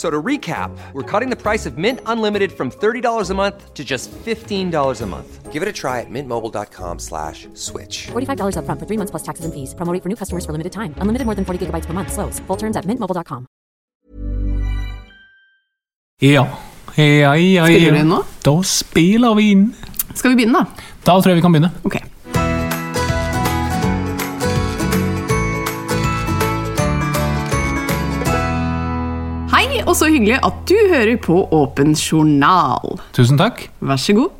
So to recap, we're cutting the price of Mint Unlimited from $30 a month to just $15 a month. Give it a try at mintmobile.com slash switch. $45 upfront for three months plus taxes and fees. Promo for new customers for limited time. Unlimited more than 40 gigabytes per month. Slows. Full terms at mintmobile.com. Ja. Ja, ja, ja. Spiller vi inn nå? Da spiller vi inn. Skal vi begynne, da? Da tror jeg vi kan begynne. Ok. Hei, og så hyggelig at du hører på Åpen journal. Tusen takk. Vær så god.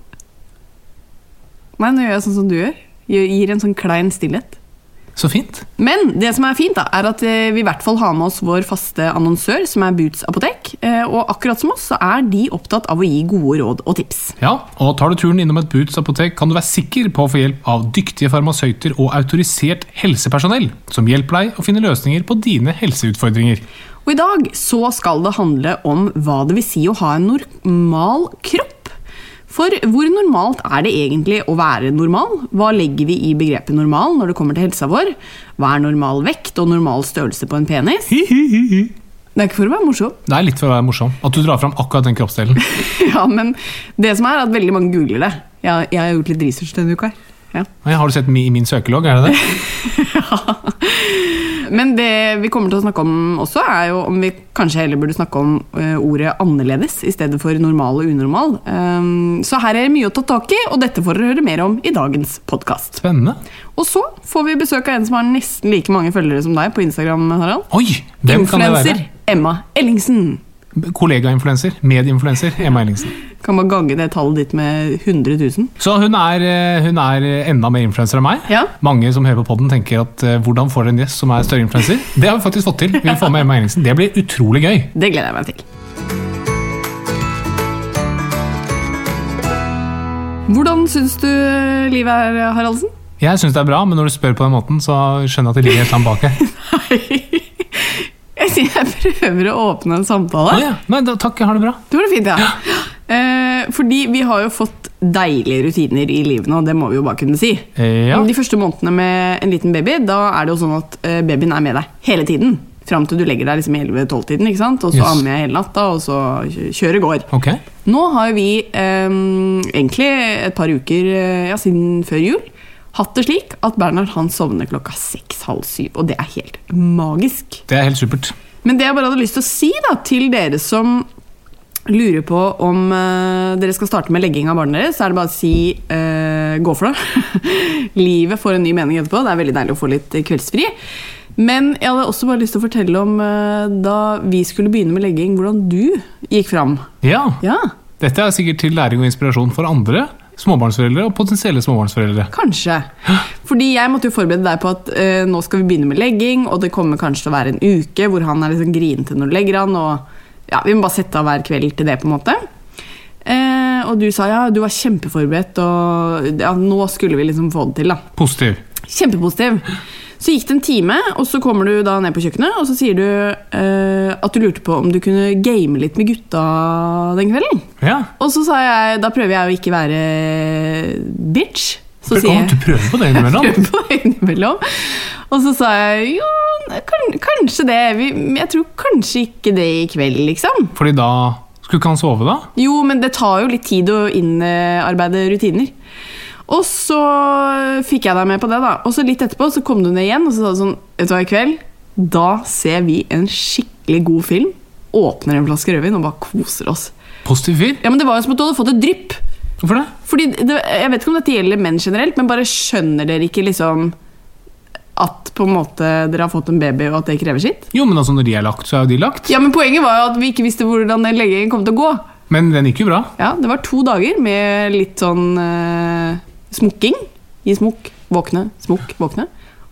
Nei, nå gjør jeg sånn som du gjør. Gir gir en sånn klein stillhet. Så fint. Men det som er fint, da, er at eh, vi i hvert fall har med oss vår faste annonsør, som er Boots apotek. Eh, Og akkurat som oss, så er de opptatt av å gi gode råd og tips. Ja, og tar du turen innom et Boots apotek, kan du være sikker på å få hjelp av dyktige farmasøyter og autorisert helsepersonell, som hjelper deg å finne løsninger på dine helseutfordringer. Og i dag så skal det handle om hva det vil si å ha en normal kropp. For hvor normalt er det egentlig å være normal? Hva legger vi i begrepet normal når det kommer til helsa vår? Hva er normal vekt og normal størrelse på en penis? Hi-hi-hi-hi. Det er ikke for å være morsom. Det er litt for å være morsom at du drar fram akkurat den kroppsdelen. Ja, men det som er at veldig mange googler det. Jeg, jeg har gjort litt research denne uka. her. Ja. Har du sett i min søkelogg, er det det? ja. Men det vi kommer til å snakke om også, er jo om vi kanskje heller burde snakke om eh, ordet annerledes i stedet for normal og unormal. Um, så her er det mye å ta tak i, og dette får dere høre mer om i dagens podkast. Spennende. Og så får vi besøk av en som har nesten like mange følgere som deg på Instagram, Harald. Oi! Hvem kan det Influencer være? Emma Ellingsen. Kollegainfluenser. Medieinfluenser. Emma Ellingsen. Kan man gange det tallet ditt med 100 000. Så hun er, eh, hun er enda mer influenser enn meg. Ja. Mange som hører på podden tenker at eh, hvordan får dere en gjest som er større influenser? Det har vi faktisk fått til. Vi får med Emma Ellingsen. Det blir utrolig gøy. Det gleder jeg meg til. Hvordan syns du livet er, Haraldsen? Jeg syns det er bra, men når du spør på den måten, så skjønner jeg at det ligger et eller annet bak her. Jeg sier jeg prøver å åpne en samtale. Å ja. Nei, da, takk, jeg har det bra. Du har det fint, ja. Eh, fordi vi har jo fått deilige rutiner i livet nå, det må vi jo bare kunne si. Eh, Ja. De første månedene med en liten baby, da er det jo sånn at eh, babyen er med deg hele tiden. Fram til du legger deg liksom i 11-12-tiden, ikke sant? og så Yes. ammer jeg hele natta, og så kjører går. Okay. Nå har vi eh, egentlig et par uker eh, ja, siden før jul hatt det slik at Bernhard han sovner klokka seks-halv syv, og det er helt magisk. Det er helt supert. Men det jeg bare hadde lyst til å si da, til dere som lurer på om uh, dere skal starte med legging av barnet deres, så er det bare å si uh, gå for det. Livet får en ny mening etterpå. Det er veldig deilig å få litt kveldsfri. Men jeg hadde også bare lyst til å fortelle om uh, da vi skulle begynne med legging, hvordan du gikk fram. Ja. Ja, Dette er sikkert til læring og inspirasjon for andre småbarnsforeldre og potensielle småbarnsforeldre. kanskje. Fordi jeg måtte jo forberede deg på at eh, nå skal vi begynne med legging, og det kommer kanskje til å være en uke hvor han er liksom grinete når du legger han, og ja, vi må bare sette av hver kveld til det, på en måte. Eh, og du sa ja, du var kjempeforberedt, og ja, nå skulle vi liksom få det til, da. Positiv. Kjempepositiv. Så gikk det en time, og så kommer du da ned på kjøkkenet, og så sier du eh, at du lurte på om du kunne game litt med gutta den kvelden. Ja. Og så sa jeg, da prøver jeg å ikke være bitch. Så sier jeg du prøver på det innimellom? prøver på det innimellom. Og så sa jeg jo, kan, kanskje det. Jeg tror kanskje ikke det i kveld, liksom. Fordi da Skulle ikke han sove, da? Jo, men det tar jo litt tid å innarbeide rutiner. Og så fikk jeg deg med på det, da. Og så litt etterpå så kom du ned igjen og så sa du sånn Vet du hva, i kveld da ser vi en skikkelig god film. Åpner en flaske rødvin og bare koser oss. Positiv fyr? Ja, men Det var jo som at du hadde fått et drypp. Hvorfor det? Fordi det, Jeg vet ikke om dette gjelder menn generelt, men bare skjønner dere ikke liksom at på en måte dere har fått en baby, og at det krever sitt? Jo, men altså når de er lagt, så er jo de lagt. Ja, men Poenget var jo at vi ikke visste hvordan den leggingen kom til å gå. Men den gikk jo bra. Ja, Det var to dager med litt sånn eh, smokking. I smokk, våkne, smokk, våkne.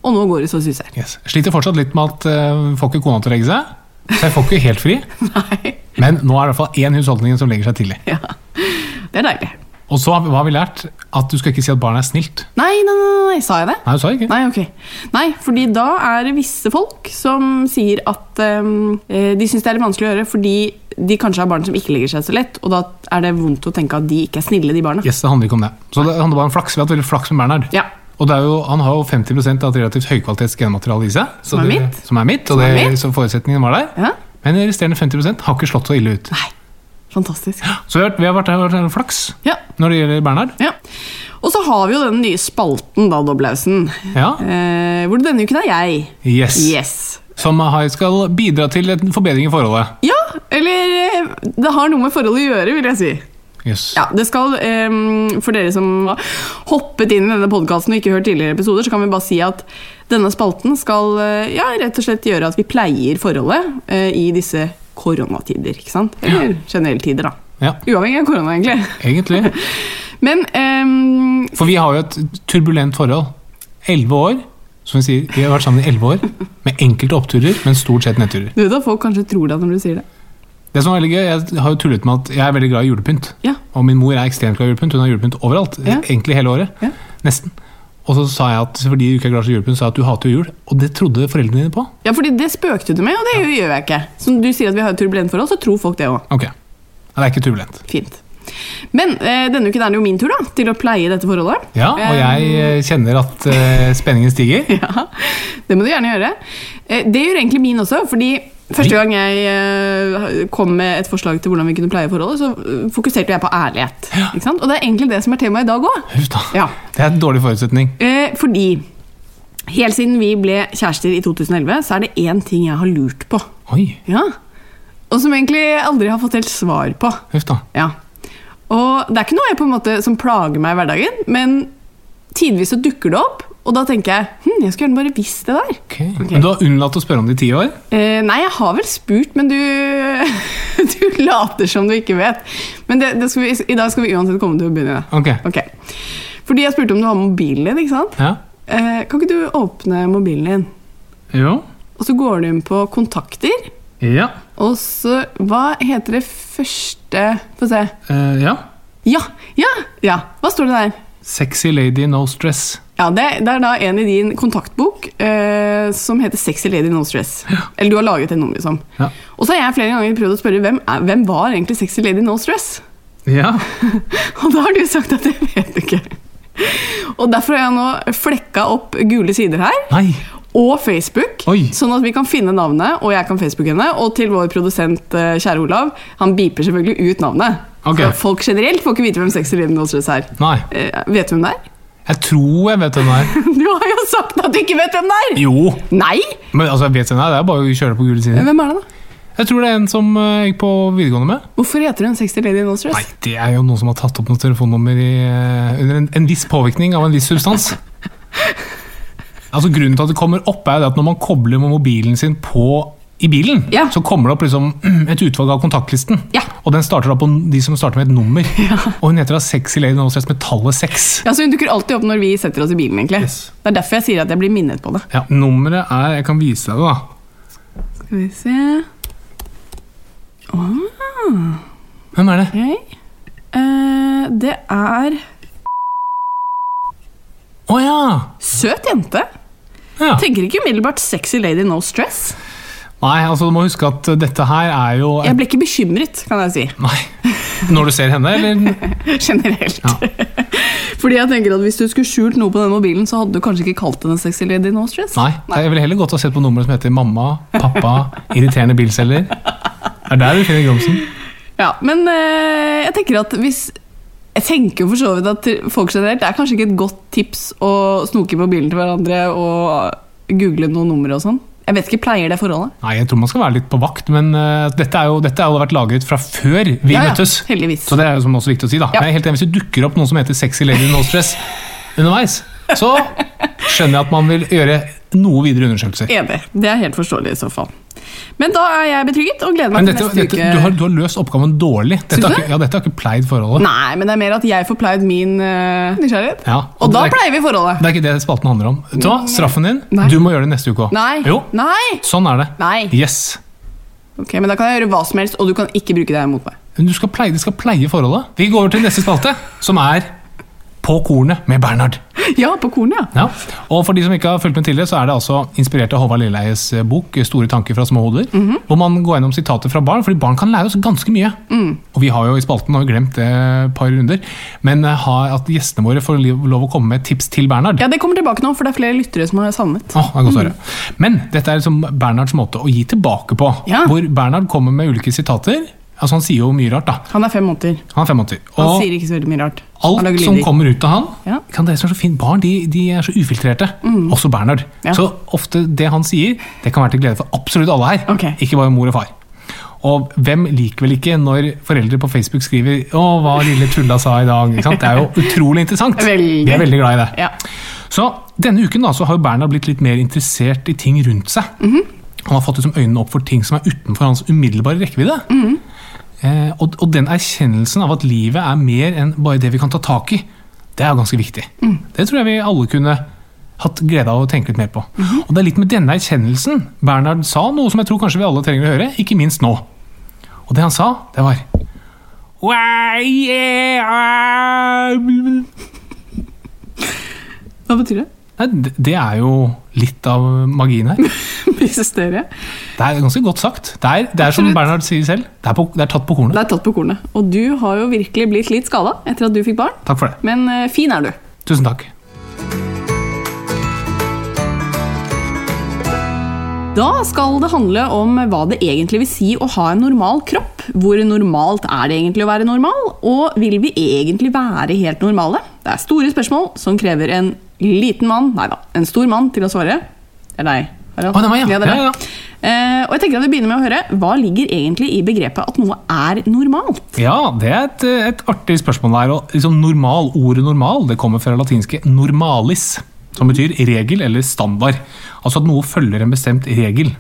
Og nå går det så suser. Yes. Sliter fortsatt litt med at uh, får ikke kona til å legge seg. Så jeg får ikke helt fri. Nei, Men nå er det i hvert fall én husholdning som legger seg tidlig. ja. Det er deilig. Og så har vi- hva har vi lært? At du skal ikke si at barnet er snilt. Nei, nei, nei, nei, sa jeg det? Nei, du sa ikke. Nei, ok. Nei, fordi da er det visse folk som sier at eh, de syns det er litt vanskelig å gjøre fordi de kanskje har barn som ikke legger seg så lett, og da er det vondt å tenke at de ikke er snille, de barna. Yes, det handler ikke om det. Så det handler bare om flaks. Vi har hatt veldig flaks med Bernhard. Ja. Og det er jo, han har jo 50 av et relativt høykvalitets genmateriale i seg. Som er det- mitt. Som er mitt, og er det, mitt. så forutsetningen var der. ja. Men de resterende 50% har ikke slått så ille ut. Nei. Fantastisk. Så vi har, vi har vært, vært, vært flaks Ja. når det gjelder Bernhard. ja. Og så har vi jo den nye spalten, da, Doblausen. Ja. Eh, hvor denne uken er jeg. Yes. Yes. Som skal bidra til en forbedring i forholdet. Ja, eller eh, det har noe med forholdet å gjøre, vil jeg si. Yes. Ja, det skal, um, For dere som har hoppet inn i denne podkasten og ikke hørt tidligere episoder, så kan vi bare si at denne spalten skal eh, ja, rett og slett gjøre at vi pleier forholdet uh, i disse koronatider. ikke sant? Eller generelle tider, da. Ja, Uavhengig av korona, egentlig. egentlig. Men um, For vi har jo et turbulent forhold. Elleve år. Som vi sier, vi har vært sammen i elleve år. Med enkelte oppturer, men stort sett nedturer. du vet at folk kanskje tror det når du sier det. Det som er veldig gøy, Jeg har jo tullet med at jeg er veldig glad i julepynt. Ja. Og min mor er ekstremt glad i julepynt. Hun har julepynt overalt. Ja. Egentlig hele året. Ja. Nesten. Og så sa jeg at fordi du ikke er glad i julepynt, sa jeg at du hater jul. Og det trodde foreldrene dine på. Ja, fordi det spøkte du med, og det gjør jeg ikke. Som du sier at vi har et turbulent forhold, så tror folk det òg. Ok. Ja, Det er ikke turbulent. Fint. Men eh, denne uken er det jo min tur da, til å pleie dette forholdet. Ja, og jeg eh, kjenner at eh, spenningen stiger. Ja, det må du gjerne gjøre. Eh, Det gjør egentlig min også, fordi første gang jeg eh, kom med et forslag til hvordan vi kunne pleie forholdet, så eh, fokuserte jeg på ærlighet. Ikke sant? Og det er egentlig det som er temaet i dag òg. Ja. Det er en dårlig forutsetning. Eh, fordi helt siden vi ble kjærester i 2011, så er det én ting jeg har lurt på. Oi, Ja. Og som egentlig aldri har fått helt svar på. huff da. Ja. Og det er ikke noe jeg på en måte som plager meg i hverdagen, men tidvis så dukker det opp, og da tenker jeg hm, jeg skulle gjerne bare visst det der. Ok. Men du har unnlatt å spørre om det i ti år? Eh, nei, jeg har vel spurt, men du, du later som du ikke vet. Men det, det vi, i dag skal vi uansett komme til å begynne. Okay. okay. Fordi jeg spurte om du har mobilen din, ikke sant? Ja. Eh, kan ikke du åpne mobilen din? Jo. Og så går du inn på kontakter, Ja. og så Hva heter det første Få se. Uh, ja. Ja! Ja! ja. Hva står det der? Sexy lady, no stress. Ja, det, det er da en i din kontaktbok uh, som heter Sexy Lady No Stress. Ja. Eller du har laget et nummer, liksom. Ja. Og så har jeg flere ganger prøvd å spørre hvem, er, hvem var egentlig Sexy Lady No Stress? Ja. Og da har du sagt at jeg vet ikke. Og derfor har jeg nå flekka opp gule sider her. Nei. Og Facebook, Oi. sånn at vi kan finne navnet, og jeg kan Facebook henne. Og til vår produsent, eh, kjære Olav, han beeper selvfølgelig ut navnet. Okay. Folk generelt får ikke vite hvem Sexy Lady No er. Nei. Eh, vet du hvem det er? Jeg tror jeg vet hvem det er. Du har jo sagt at du ikke vet hvem det er! Jo. Nei! Men altså, jeg vet hvem det er. Det er bare å kjøre på gule sider. Hvem er det, da? Jeg tror det er en som uh, gikk på videregående med. Hvorfor heter hun Sexy Lady No Nei, det er jo noen som har tatt opp noe telefonnummer i, uh, under en, en viss påvirkning av en viss substans. Altså Grunnen til at det kommer opp, er at når man kobler med mobilen sin på i bilen, Ja. så kommer det opp liksom et utvalg av kontaktlisten. Ja. Og den starter da på de som starter med et nummer. Og hun heter da Sexy Lady No med tallet 6. Ja, så Hun dukker alltid opp når vi setter oss i bilen. egentlig. Yes. Det er derfor jeg sier at jeg blir minnet på det. Ja, Nummeret er Jeg kan vise deg det, da. Skal vi se Hvem er det? Okay. Uh, det er Å ja! søt jente. Ja! Tenker ikke umiddelbart Sexy Lady No Stress. Nei, altså du må huske at dette her er jo Jeg ble ikke bekymret, kan jeg si. Nei. Når du ser henne, eller? Generelt. Ja. Fordi jeg tenker at Hvis du skulle skjult noe på den mobilen, så hadde du kanskje ikke kalt henne Sexy Lady No Stress. Nei. Jeg ville heller gått og sett på nummeret som heter mamma, pappa, irriterende bilselger. Det er der du finner grumsen. Ja, Men øh, jeg tenker at hvis Jeg tenker jo for så vidt at folk generelt Det er kanskje ikke et godt tips å snoke på bilen til hverandre og google noen numre og sånn. Jeg vet ikke, Pleier det forholdet? Nei, jeg tror man skal være litt på vakt, men uh, dette er jo dette har jo vært lagret fra før vi Ja, ja, heldigvis. Så det er jo som også viktig å si, da. Ja. Jeg er helt enig, hvis det dukker opp noen som heter sexy lady no stress underveis, så skjønner jeg at man vil gjøre noe videre undersøkelser. Enig. Det er helt forståelig i så fall. Men da er jeg betrygget og gleder meg dette, til neste dette, uke. du, har, du har løst oppgaven dårlig. Dette har ikke, ja, dette har ikke pleid forholdet. Nei, men det er mer at jeg får pleid min uh, nysgjerrighet. Ja, og da er- pleier vi forholdet. Det er ikke det spalten handler om. Vet du hva? Straffen din, Nei. du må gjøre det neste uke òg. Nei. Jo, Nei. sånn er det. Nei. Yes. Ok, Men da kan jeg gjøre hva som helst, og du kan ikke bruke det mot meg. Men du skal pleie, de skal pleie forholdet. Vi går over til neste spalte, som er På kornet med Bernhard. Ja, på kornet, ja. Ja. Og for de som ikke har fulgt med tidligere, så er det altså inspirert av Håvard Lilleleies eh, bok 'Store tanker fra små hoder'. Hvor man går gjennom sitater fra barn, fordi barn kan lære oss ganske mye. Og vi har jo i spalten har glemt det et par runder, men eh, at gjestene våre får lov å komme med tips til Bernhard. Ja, Det kommer tilbake nå, for det er flere lyttere som har savnet. Åh, det er godt å høre. Men dette er liksom Bernhards måte å gi tilbake på. Ja. Hvor Bernhard kommer med ulike sitater. Altså Han sier jo mye rart, da. Han er fem måneder. Han er 85. Han Og sier ikke så veldig mye rart. Alt som kommer ut av han Ja. kan det som er så fint, Barn de, de er så ufiltrerte. Også Bernhard. Mm. Ja. Så ofte det han sier, det kan være til glede for absolutt alle her. Okay. Ikke bare mor og far. Og hvem liker vel ikke når foreldre på Facebook skriver 'Å, hva lille Tulla sa i dag'? Ikke sant? Det er jo utrolig interessant. Veldig. Vi er veldig glad i det. Ja. Så denne uken da, så har jo Bernhard blitt litt mer interessert i ting rundt seg. Mhm. Han har fått liksom øynene opp for ting som er utenfor hans umiddelbare rekkevidde. Mm. eh, og, og den erkjennelsen av at livet er mer enn bare det vi kan ta tak i, det er ganske viktig. Mm. Det tror jeg vi alle kunne hatt glede av å tenke litt mer på. Mhm. Og det er litt med denne erkjennelsen Bernhard sa noe som jeg tror kanskje vi alle trenger å høre, ikke minst nå. Og det han sa, det var Hva betyr det? Nei, det- er jo litt av magien her. Mysteriet. Det er ganske godt sagt. Det er, det er som Bernhard sier selv, det er, på, det er tatt på kornet. Det er tatt på kornet. Og du har jo virkelig blitt litt skada etter at du fikk barn. Takk for det. Men uh, fin er du. Tusen takk. Da skal det handle om hva det egentlig vil si å ha en normal kropp. Hvor normalt er det egentlig å være normal, og vil vi egentlig være helt normale? Det er store spørsmål som krever en liten mann, nei da, en stor mann til å svare. Er deg, Harald. Å, det er meg, ja. deg. Ja, ja. Eh, og jeg tenker at vi begynner med å høre, Hva ligger egentlig i begrepet at noe er normalt? Ja, det er et, et artig spørsmål der. Og liksom normal, Ordet normal det kommer fra latinske normalis, som betyr regel eller standard. Altså at noe følger en bestemt regel.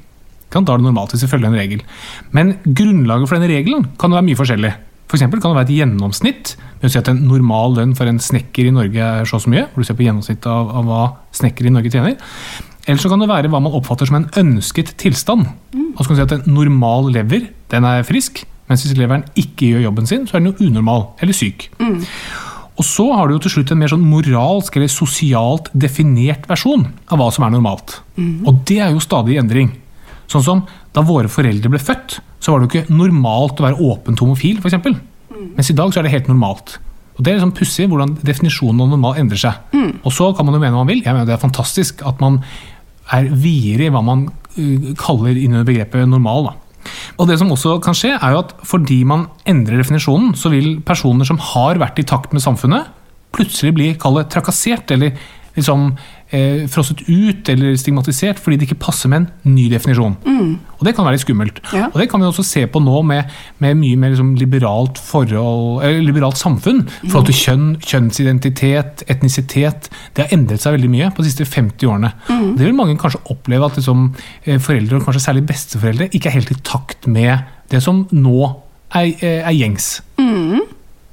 Da er det normalt hvis det følger en regel. Men grunnlaget for denne regelen kan jo være mye forskjellig. Eksempel kan det være et gjennomsnitt. Det vil si at En normal lønn for en snekker i Norge er så og så mye. hvor du ser på gjennomsnittet av, av hva snekker i Norge tjener. Eller så kan det være hva man oppfatter som en ønsket tilstand. Mm. Altså kan du si at En normal lever den er frisk, mens hvis leveren ikke gjør jobben sin, så er den jo unormal eller syk. Og så har du jo til slutt en mer sånn moralsk eller sosialt definert versjon av hva som er normalt. Og det er jo stadig i endring. Sånn som da våre foreldre ble født, så var det jo ikke normalt å være åpent homofil, f.eks. Mens i dag så er det helt normalt. Og Det er liksom pussig hvordan definisjonen av normal endrer seg. Og så kan man jo mene hva man vil. Jeg mener Det er fantastisk at man er videre i hva man uh, kaller innunder begrepet normal. da. Og det som også kan skje, er jo at fordi man endrer definisjonen, så vil personer som har vært i takt med samfunnet, plutselig bli kallet trakassert eller liksom eh, frosset ut eller stigmatisert fordi det ikke passer med en ny definisjon. Og det kan være litt skummelt. Ja. Og det kan vi også se på nå med, med mye mer liksom liberalt, forhold, liberalt samfunn. Forhold til kjønn, kjønnsidentitet, etnisitet. Det har endret seg veldig mye på de siste 50 årene. Det vil mange kanskje oppleve at liksom, eh, foreldre, og kanskje særlig besteforeldre, ikke er helt i takt med det som nå er, eh, er gjengs.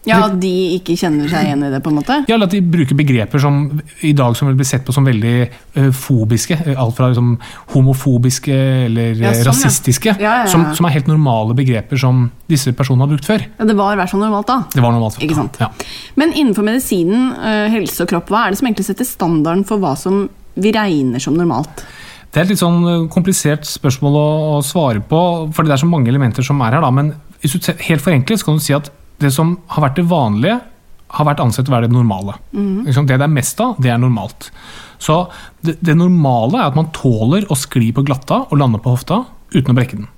Ja, At de ikke kjenner seg igjen i det, på en måte? Ja, eller at de bruker begreper som i dag som vil bli sett på som veldig uh, fobiske. eh, Alt fra liksom, homofobiske eller Ja, eh, sånn, rasistiske. Ja, ja. Som, som er helt normale begreper som disse personene har brukt før. Ja, Det var i hvert fall normalt da. Det var normalt. Ikke sant? Ja. Men innenfor medisinen, uh, helse og kropp, hva er det som egentlig setter standarden for hva som vi regner som normalt? Det er et litt sånn komplisert spørsmål å, å svare på, fordi det er så mange elementer som er her. Da. Men hvis du helt forenklet så kan du si at det som har vært det vanlige, har vært ansett å være det normale. Mm. Det det er mest av, det er normalt. Så det, det normale er at man tåler å skli på glatta og lande på hofta uten å brekke den.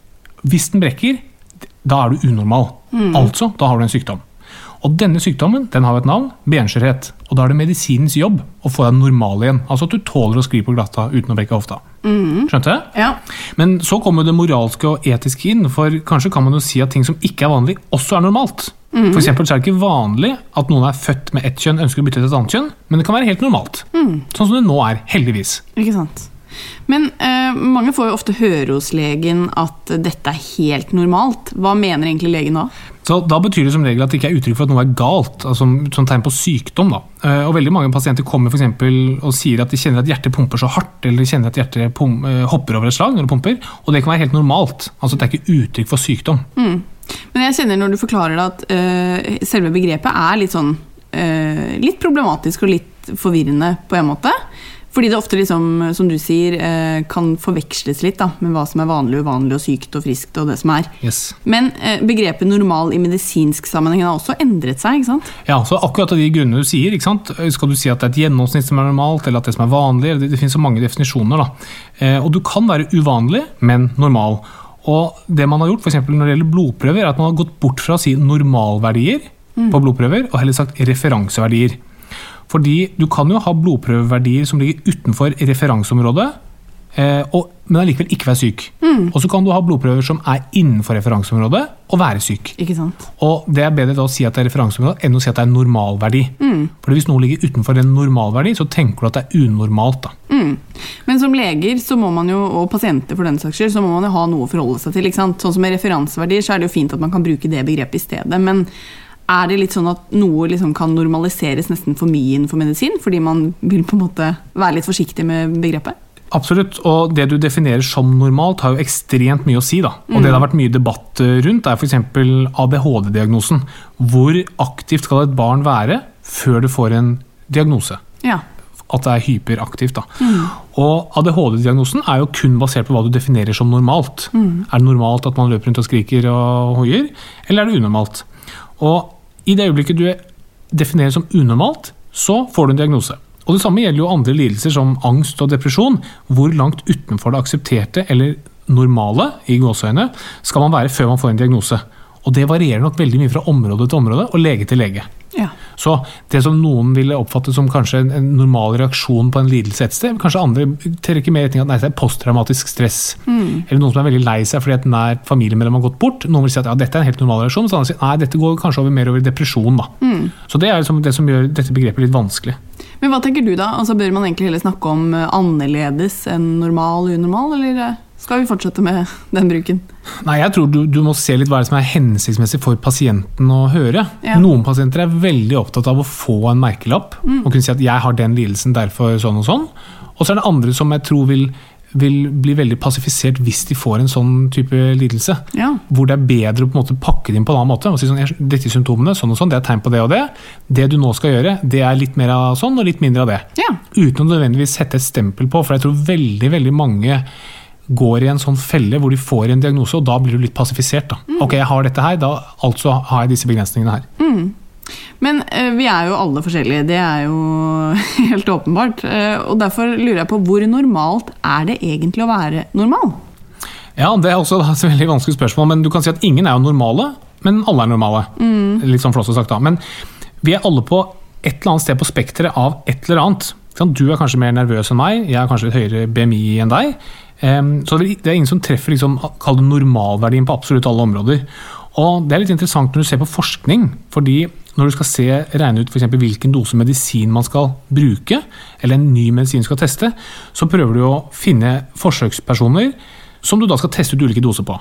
Hvis den brekker, da er du unormal. Altså, da har du en sykdom. Og denne sykdommen den har et navn, benskjørhet. Og da er det medisinens jobb å få deg normal igjen. Altså at du tåler å skli på glatta uten å brekke hofta. Skjønte? Ja. Men så kommer det moralske og etiske inn, for kanskje kan man jo si at ting som ikke er vanlig, også er normalt. For eksempel så er det ikke vanlig at noen er født med ett kjønn ønsker å bytte til et annet kjønn, men det kan være helt normalt. Sånn som det nå er, heldigvis. Ikke sant. Men eh, mange får jo ofte høre hos legen at dette er helt normalt. Hva mener egentlig legen da? Så Da betyr det som regel at det ikke er uttrykk for at noe er galt, altså som, tegn på sykdom. da. Eh, Og veldig mange pasienter kommer for eksempel og sier at de kjenner at hjertet pumper så hardt, eller de kjenner at hjertet eh, hopper over et slag når det pumper, og det kan være helt normalt. Altså Det er ikke uttrykk for sykdom. Men jeg kjenner når du forklarer det at uh, selve begrepet er litt sånn uh, Litt problematisk og litt forvirrende på en måte. Fordi det ofte, liksom, som du sier, uh, kan forveksles litt da, med hva som er vanlig uvanlig og sykt og friskt og det som er. Yes. Men begrepet normal i medisinsk sammenheng har også endret seg, ikke sant? Ja, så akkurat av de grunnene du sier, ikke sant? skal du si at det er et gjennomsnitt som er normalt, eller at det som er vanlig, det, det finnes så mange definisjoner. da. Og du kan være uvanlig, men normal. Og det man har gjort eksempel når det gjelder blodprøver, er at man har gått bort fra å si normalverdier på blodprøver, og heller sagt referanseverdier. Fordi du kan jo ha blodprøveverdier som ligger utenfor referanseområdet, og, men allikevel ikke være syk. Og så kan du ha blodprøver som er innenfor referanseområdet, og være syk. Og det er bedre å si at det er referanseområdet enn å si at det er normalverdi. For hvis noe ligger utenfor en normalverdi, så tenker du at det er unormalt. da. Men som leger så må man jo, og pasienter for den saks skyld, så må man jo ha noe å forholde seg til. Sånn som med referanseverdier så er det jo fint at man kan bruke det begrepet i stedet. Men er det litt sånn at noe liksom kan normaliseres nesten for mye innenfor medisin? Fordi man vil på en måte være litt forsiktig med begrepet? Absolutt, og det du definerer som normalt har jo ekstremt mye å si. da. Og det det har vært mye debatt eh, rundt, er f.eks. ADHD-diagnosen. Hvor aktivt skal et barn være før det får en diagnose? Ja. At det er hyperaktivt. da. Og ADHD-diagnosen er jo kun basert på hva du definerer som normalt. Er det normalt at man løper rundt og skriker og hoier, eller er det unormalt? Og i det øyeblikket du definerer som unormalt, så får du en diagnose. Og Det samme gjelder jo andre lidelser som angst og depresjon. Hvor langt utenfor det aksepterte eller normale i gåseøyne, skal man være før man får en diagnose. Og Det varierer nok veldig mye fra område til område og lege til lege. ja. Så det som noen ville oppfatte som kanskje en, normal reaksjon på en lidelse et sted, kanskje andre trekker mer i retning at nei, det er posttraumatisk stress. Eller noen som er veldig lei seg fordi et nært familiemedlem har gått bort. Noen vil si at ja, dette er en helt normal reaksjon, mens andre sier nei, dette går kanskje over mer over depresjon. da. Så det er liksom det som gjør dette begrepet litt vanskelig. Men hva tenker du da? Altså, bør man egentlig heller snakke om eh, annerledes enn normal og unormal, eller eh, skal vi fortsette med den bruken? Nei, jeg tror du, du må se litt hva som er hensiktsmessig for pasienten å høre. Ja. Noen pasienter er veldig opptatt av å få en merkelapp og kunne si at 'jeg har den lidelsen, derfor sånn og sånn'. Og så er det andre som jeg tror vil, vil bli veldig passifisert hvis de får en sånn type lidelse. Ja. Hvor det er bedre å på en måte pakke det inn på en annen måte. og si sånn, Dette symptomene, sånn og sånn, det er tegn på det og det. Det du nå skal gjøre, det er litt mer av sånn og litt mindre av det. Ja. Uten å nødvendigvis sette et stempel på, for jeg tror veldig veldig mange går i en sånn felle hvor de får en diagnose, og da blir du litt passifisert. da. Ok, jeg har dette her, da altså har jeg disse begrensningene her. Men eh, vi er jo alle forskjellige, det er jo helt åpenbart. Eh, og derfor lurer jeg på hvor normalt er det egentlig å være normal? Ja, Det er også et veldig vanskelig spørsmål, men du kan si at ingen er jo normale, men alle er normale. Litt sånn flåsete sagt da. Men vi er alle på et eller annet sted på spekteret av et eller annet. Du er kanskje mer nervøs enn meg, jeg har kanskje litt høyere BMI enn deg. Så det er ingen som treffer liksom, normalverdien på absolutt alle områder. Og Det er litt interessant når du ser på forskning, fordi når du skal se, regne ut for eksempel hvilken dose medisin man skal bruke, eller en ny medisin du skal teste, så prøver du å finne forsøkspersoner som du da skal teste ut ulike doser på.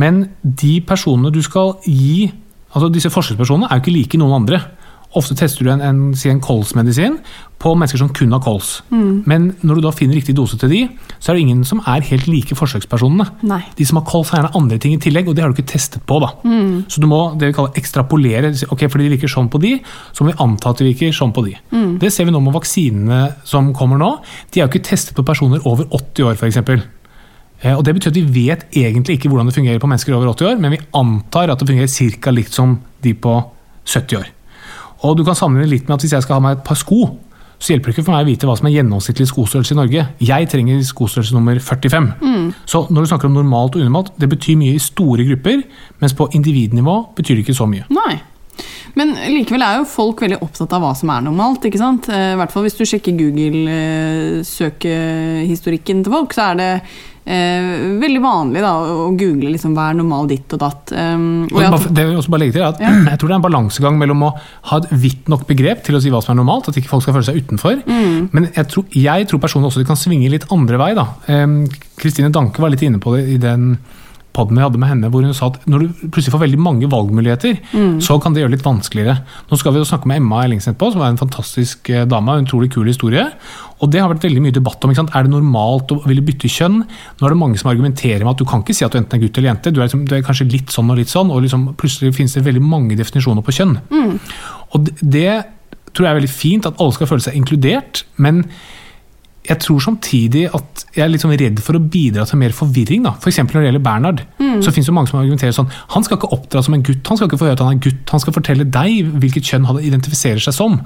Men de personene du skal gi, altså disse forsøkspersonene, er jo ikke like noen andre. Ofte tester du en, en, en kolsmedisin på mennesker som kun har kols. Men når du da finner riktig dose til de, så er det ingen som er helt like forsøkspersonene. Nei. De som har kols, har gjerne andre ting i tillegg, og det har du ikke testet på. da. Så du må det vi kaller ekstrapolere. ok, Fordi de virker sånn på de, så må vi anta at de virker sånn på de. Det ser vi nå med vaksinene som kommer nå. De er jo ikke testet på personer over 80 år, f.eks. Eh, Og Det betyr at vi vet egentlig ikke hvordan det fungerer på mennesker over 80 år, men vi antar at det fungerer ca. likt som de på 70 år. Og du kan sammenligne litt med at Hvis jeg skal ha meg et par sko, så hjelper det ikke for meg å vite hva som er gjennomsnittlig skostørrelse i Norge. Jeg trenger skostørrelse nummer 45. Så når du snakker om normalt og unormalt, det betyr mye i store grupper, mens på individnivå betyr det ikke så mye. Nei. Men likevel er jo folk veldig opptatt av hva som er normalt. ikke sant? Eh, I hvert fall hvis du sjekker Google-søkehistorikken til folk, så er det eh, veldig vanlig da, å google liksom, hva er normal ditt og datt. Um, og jeg, det vil også bare legge til at Jeg tror det er en balansegang mellom å ha et vidt nok begrep til å si hva som er normalt, at ikke folk skal føle seg utenfor. Mm. Men jeg tror, jeg tror personlig også det kan svinge litt andre vei. Kristine um, Danke var litt inne på det i den podden vi hadde med henne, hvor hun sa at når du plutselig får veldig mange valgmuligheter, Mm. så kan det gjøre det litt vanskeligere. Nå skal vi jo snakke med Emma Ellingsen etterpå, som er en fantastisk eh, dame. En utrolig kul historie. Og det har vært veldig mye debatt om. Er det normalt å ville bytte kjønn? Nå er det mange som argumenterer med at du kan ikke si at du enten er gutt eller jente. Du er, liksom, du er kanskje litt sånn og litt sånn, og liksom, plutselig finnes det veldig mange definisjoner på kjønn. Og det, det tror jeg er veldig fint, at alle skal føle seg inkludert. men jeg tror samtidig at jeg er litt sånn redd for å bidra til mer forvirring. da. F.eks. når det gjelder Bernhard. så finnes det mange som argumenterer sånn Han skal ikke oppdra som en gutt, han skal ikke få høre at han er gutt. Han skal fortelle deg hvilket kjønn han identifiserer seg som.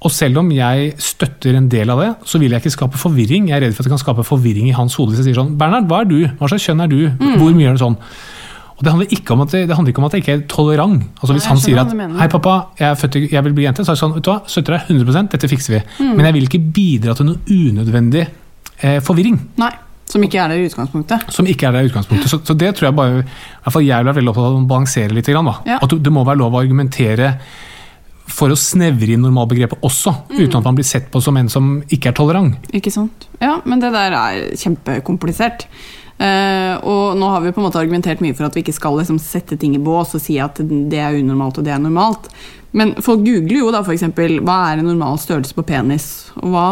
Og selv om jeg støtter en del av det, så vil jeg ikke skape forvirring. Jeg er redd for at det kan skape forvirring i hans hode hvis jeg sier sånn Bernhard, hva er du? Hva slags kjønn er du? Hvor mye er det sånn? Og det handler, ikke om at det, handler ikke om at jeg ikke er tolerant. Altså Hvis Nei, han sier at. 'hei, pappa, jeg, født, jeg vil bli jente', så er det sånn vet du hva, støtter deg 100 dette fikser vi. Mm. Men jeg vil ikke bidra til noe unødvendig eh, forvirring. nei, som ikke er der i utgangspunktet. Som ikke er der i utgangspunktet. Så, så det tror jeg bare i hvert fall jeg vil være veldig opptatt av å balansere litt. Grann. Ja. At det må være lov å argumentere for å snevre inn normalbegrepet også, Mm. uten at man blir sett på som en som ikke er tolerant. Ikke sant? Ja, men det der er kjempekomplisert. Eh, og nå har vi på en måte argumentert mye for at vi ikke skal liksom sette ting i bås og si at det er unormalt og det er normalt. Men folk googler jo da f.eks.: Hva er en normal størrelse på penis? Og hva,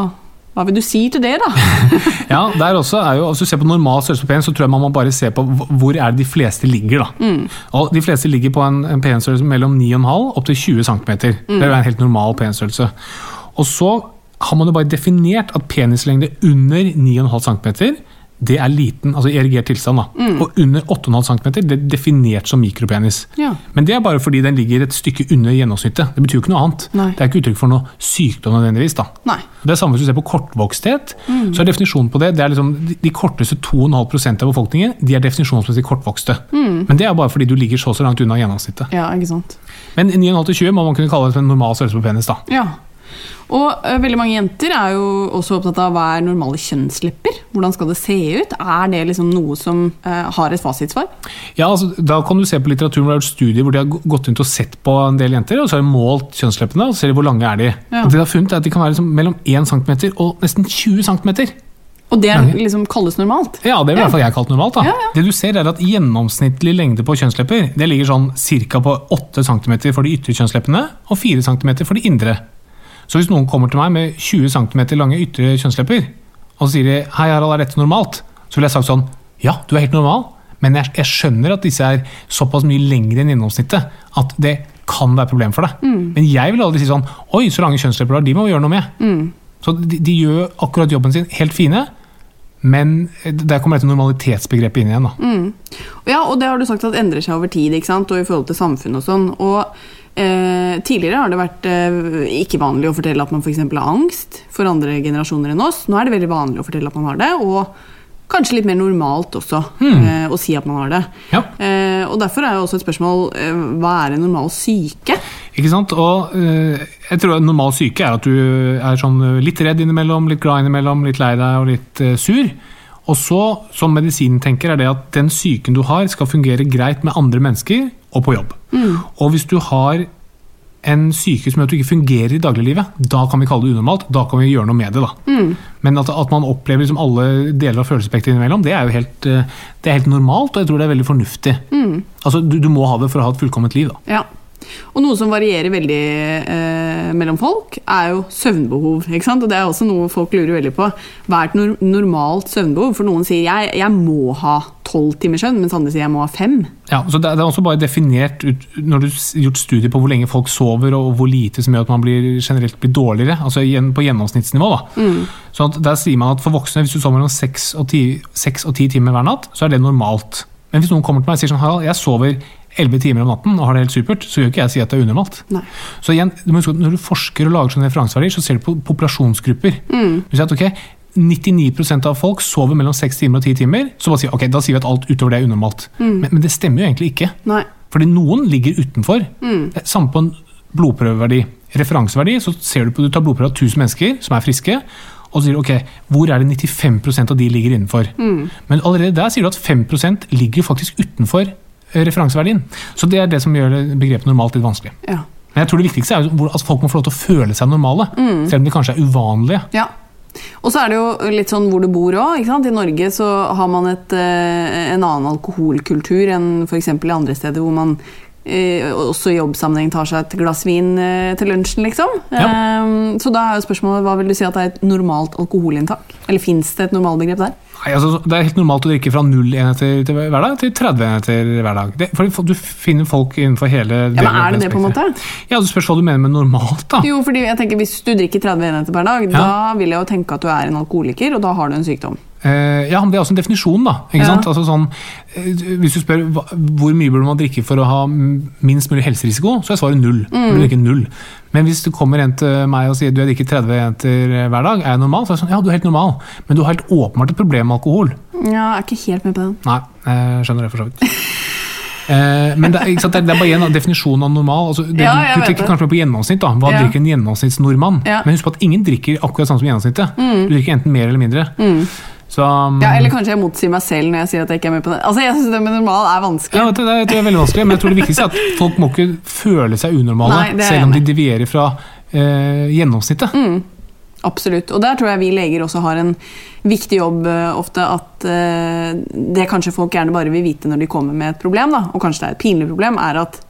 hva vil du si til det, da? Ja, der også er jo, Hvis du ser på normal størrelse på penis, så tror jeg man må bare se på hvor er det de fleste ligger. da. Mm. Og De fleste ligger på en, en penisstørrelse mellom 9,5 opp til 20 cm. Det Mm. er jo en helt normal penisstørrelse. Og så har man jo bare definert at penislengde under 9,5 cm det er liten, altså i erigert tilstand. da. Mm. Og under 8,5 cm det er definert som mikropenis. Ja. Men det er bare fordi den ligger et stykke under gjennomsnittet. Det betyr jo ikke noe annet. Nei. Det er ikke uttrykk for noe sykdom nødvendigvis. da. Nei. Det er samme hvis du ser på kortvoksthet. så er definisjonen på det, det er liksom de- korteste 2,5% av befolkningen de er definisjonsmessig kortvokste. Men det er bare fordi du ligger så så langt unna gjennomsnittet. Ja, ikke sant? Men 9,5-20 må man kunne kalle det en normal størrelse på penis. da. Ja. Og eh, veldig mange jenter er jo også opptatt av hva er normale kjønnslepper. Hvordan skal det se ut? Er det liksom noe som eh, har et fasitsvar? Ja, altså, Da kan du se på litteraturen hvor det er gjort studier hvor de har gått rundt og sett på en del jenter, og så har de målt kjønnsleppene og ser hvor lange er de. Ja. Og det de har funnet er at de kan være liksom mellom 1 cm og nesten 20 cm. Og det liksom kalles normalt? Ja, det vil i hvert fall jeg kalt normalt. da. Ja, ja. Det du ser er at Gjennomsnittlig lengde på kjønnslepper det ligger sånn ca. på 8 cm for de ytre kjønnsleppene og 4 cm for de indre. Så hvis noen kommer til meg med 20 cm lange ytre kjønnslepper, og sier de 'hei, Harald, er dette normalt?' så vil jeg sagt sånn 'ja, du er helt normal', men jeg, jeg skjønner at disse er såpass mye lengre enn gjennomsnittet at det kan være et problem for deg. Men jeg vil aldri si sånn 'oi, så lange kjønnslepper du har, de må vi gjøre noe med'. Så de, de gjør akkurat jobben sin helt fine, men der kommer dette normalitetsbegrepet inn igjen. da. Ja, og det har du sagt at endrer seg over tid, ikke sant? og i forhold til samfunnet og sånn. Og eh, tidligere har det vært eh, ikke vanlig å fortelle at man f.eks. har angst for andre generasjoner enn oss. Nå er det veldig vanlig å fortelle at man har det, og kanskje litt mer normalt også eh, å si at man har det. Ja. Eh, og derfor er jo også et spørsmål eh, hva er en normal syke? Ikke sant? Og eh, jeg tror en normal syke er at du er sånn litt redd innimellom, litt glad innimellom, litt lei deg og litt sur. Og så, som medisinen tenker, er det at den syken du har, skal fungere greit med andre mennesker og på jobb. Og hvis du har en syke som gjør at du ikke fungerer i dagliglivet, da kan vi kalle det unormalt. Da kan vi gjøre noe med det. da. Men at, at man opplever liksom alle deler av følelsesspekteret innimellom, det er jo helt, eh, det er helt normalt, og jeg tror det er veldig fornuftig. Altså, du, du må ha det for å ha et fullkomment liv. da. Ja. Og noe som varierer veldig eh, mellom folk, er jo søvnbehov. ikke sant? Og det er også noe folk lurer veldig på. Hva er et normalt søvnbehov? For noen sier jeg, jeg må ha tolv timers søvn, mens andre sier jeg må ha fem. Ja, så det, er også bare definert ut, når du har gjort studier på hvor lenge folk sover, og hvor lite som gjør at man blir, generelt blir dårligere, altså på gjennomsnittsnivå. da. Så at der sier man at for voksne, hvis du sover mellom seks og ti timer hver natt, så er det normalt. Men hvis noen kommer til meg og sier sånn, Harald, jeg sover 11 timer om natten og har det helt supert, så gjør ikke jeg si at det er unormalt. Nei. Så igjen, du må huske at Når du forsker og lager sånne referanseverdier, så ser du på populasjonsgrupper. Du sier at ok, 99% av folk sover mellom 6 timer og 10 timer. Så bare sier, ok, da sier vi at alt utover det er unormalt. Men, men det stemmer jo egentlig ikke. Nei. Fordi noen ligger utenfor. Mm. Samme på en blodprøveverdi. Referanseverdi, så ser du på, du tar blodprøve av 1000 mennesker som er friske, og så sier du ok, hvor er det 95% av de ligger innenfor? Men allerede der sier du at 5% ligger faktisk utenfor eh, referanseverdien. Så det er det som gjør begrepet normalt litt vanskelig. Ja. Men jeg tror det viktigste er at folk må få lov til å føle seg normale, selv om de kanskje er uvanlige. Ja. Og så er det jo litt sånn hvor du bor òg. I Norge så har man et, eh, en annen alkoholkultur enn f.eks. i andre steder hvor man eh, også i jobbsammenheng tar seg et glass vin eh, til lunsjen, liksom. Ja. Eh, så da er jo spørsmålet hva vil du si at det er et normalt alkoholinntak? Eller fins det et normalbegrep der? Nei, altså, det er helt normalt å drikke fra null enheter til hver dag til 30 enheter hver dag. Det, fordi du finner folk innenfor hele Ja, men Er det det, på en måte? Ja, Du spørs hva du mener med normalt. da. Jo, fordi jeg tenker Hvis du drikker 30 enheter per dag, Ja. da vil jeg jo tenke at du er en alkoholiker, og da har du en sykdom. Eh, ja, Det er også en definisjon. da. ikke Ja. sant? Altså sånn, eh, hvis du spør hva, hvor mye burde man drikke for å ha minst mulig helserisiko, så er svaret null. Mm. null. Men hvis du kommer en til meg og sier du jeg drikker 30 jenter hver dag, er jeg normal? Så er det sånn, ja, du er helt normal, men du har helt åpenbart et problem med alkohol. Ja, Jeg er ikke helt med på den. Nei, jeg skjønner det for så vidt. Eh, men det sant, det er bare en definisjon av normal. Altså, det, Ja, du, tenker kanskje mer på gjennomsnitt. da. Hva Ja. drikker en gjennomsnittsnordmann? Ja. Men husk på at ingen drikker akkurat sånn som gjennomsnittet. Du drikker enten mer eller mindre. Så, um, Ja, Eller kanskje jeg motsier meg selv når jeg sier at jeg ikke er med på det. Altså, Jeg synes det med normal er vanskelig. ja, det, det, det er veldig vanskelig, men jeg tror det viktigste er at folk må ikke føle seg unormale, Nei, selv om de devierer fra eh, gjennomsnittet. Mm. Absolutt. Og der tror jeg vi leger også har en viktig jobb eh, ofte. At eh, det kanskje folk gjerne bare vil vite når de kommer med et problem, da, og kanskje det er et pinlig problem, er at,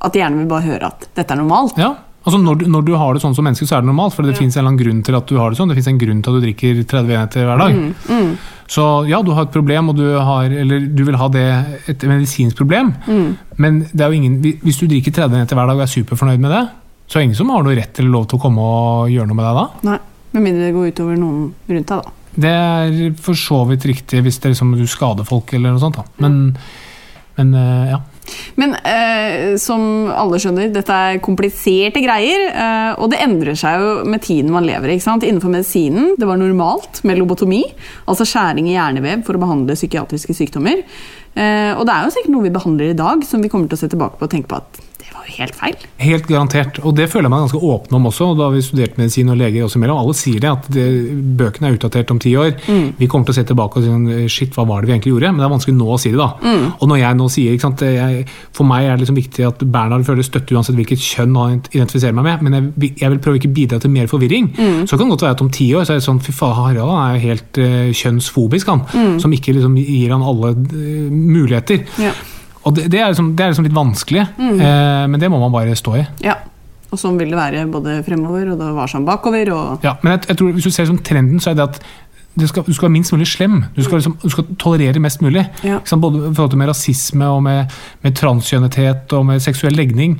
at de gjerne vil bare høre at dette er normalt. Ja, altså når du, når du har det sånn som menneske, så er det normalt. For det finnes en eller annen grunn til at du har det sånn. Det finnes en grunn til at du drikker 30 enheter hver dag. Mm, Så ja, du har et problem, og du, har, eller du vil ha det et medisinsk problem. Mm. Men det er jo ingen, hvis du drikker 30 enheter hver dag og er superfornøyd med det, så er det ingen som har noe rett eller lov til å komme og gjøre noe med deg da. Nei, Med mindre det går utover noen rundt deg, da. Det er for så vidt riktig hvis det er liksom du skader folk eller noe sånt. da. Men, men eh, ja. Men eh, som alle skjønner, dette er kompliserte greier. Eh, og det endrer seg jo med tiden man lever. ikke sant? Innenfor medisinen det var normalt med lobotomi, altså skjæring i hjernevev for å behandle psykiatriske sykdommer. Eh, og det er jo sikkert noe vi behandler i dag som vi kommer til å se tilbake på og tenke på at helt feil. Helt garantert. Og det føler jeg meg ganske åpen om også. og Da har vi studert medisin og leger også imellom. Alle sier det, at det, bøkene er utdatert om ti år. Vi kommer til å se tilbake og si sånn, shit, hva var det vi egentlig gjorde? Men det er vanskelig nå å si det, da. Og når jeg nå sier ikke sant, jeg, For meg er det liksom viktig at Bernhard føler støtte uansett hvilket kjønn han identifiserer meg med. Men jeg, jeg vil prøve ikke bidra til mer forvirring. Så kan det godt være at om ti år så er det sånn fy faen, Harald er jo helt uh, kjønnsfobisk, han. Som ikke liksom gir han alle uh, muligheter. Ja. Og det, det, er liksom, det er liksom litt vanskelig, Mm. eh, men det må man bare stå i. Ja. Og sånn vil det være både fremover og det var sånn bakover. og... Ja, men jeg, jeg tror Hvis du ser sånn trenden, så er det at det skal, du skal være minst mulig slem. Du skal, liksom, du skal tolerere mest mulig. Ja. Både i forhold til med rasisme og med, med transkjønnethet og med seksuell legning.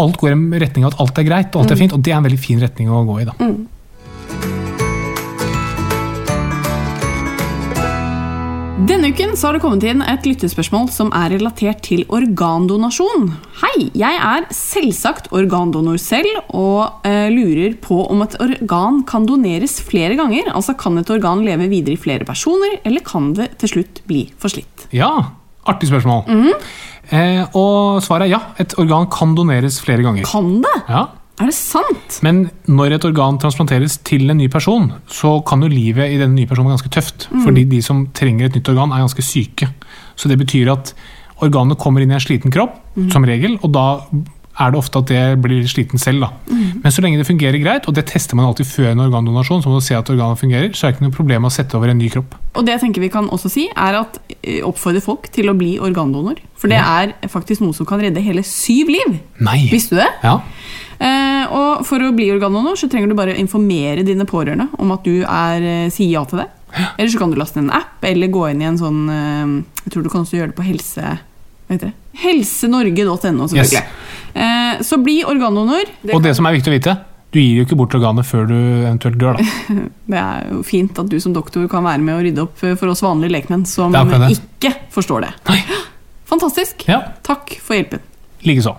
Alt går i retning av at alt er greit og alt er fint, og det er en veldig fin retning å gå i. da. Denne uken så har det kommet inn et lyttespørsmål som er relatert til organdonasjon. Hei, jeg er selvsagt organdonor selv, og eh, lurer på om et organ kan doneres flere ganger. Altså kan et organ leve videre i flere personer, eller kan det til slutt bli forslitt? Ja, artig spørsmål. eh, og svaret er ja. Et organ kan doneres flere ganger. Kan det? Ja. Er det sant? Men når et organ transplanteres til en ny person, så kan jo livet i denne nye personen være ganske tøft. Fordi de som trenger et nytt organ, er ganske syke. Så det betyr at organet kommer inn i en sliten kropp, som regel, og da er det ofte at det blir sliten selv. Da. Men så lenge det fungerer greit, og det tester man alltid før en organdonasjon, så må du se at organet fungerer, så er det ikke noe problem å sette over en ny kropp. Og det jeg tenker vi kan også si, er at eh, oppfordre folk til å bli organdonor. For det er faktisk noe som kan redde hele syv liv. Nei! Visste du det? Ja. Eh, og for å bli organdonor så trenger du bare informere dine pårørende om at du er, eh, sier ja til det. Eller så kan du laste ned en app, eller gå inn i en sånn eh, Jeg tror du kan også gjøre det på helse... Hva heter det? Helsenorge.no. Eh, så bli organdonor. Det, Og det som er viktig å vite, du gir jo ikke bort organet før du eventuelt dør. Da. det er jo fint at du som doktor kan være med å rydde opp for oss vanlige lekmenn som ikke forstår det. Nei. Fantastisk. Ja, Takk for hjelpen. Likeså.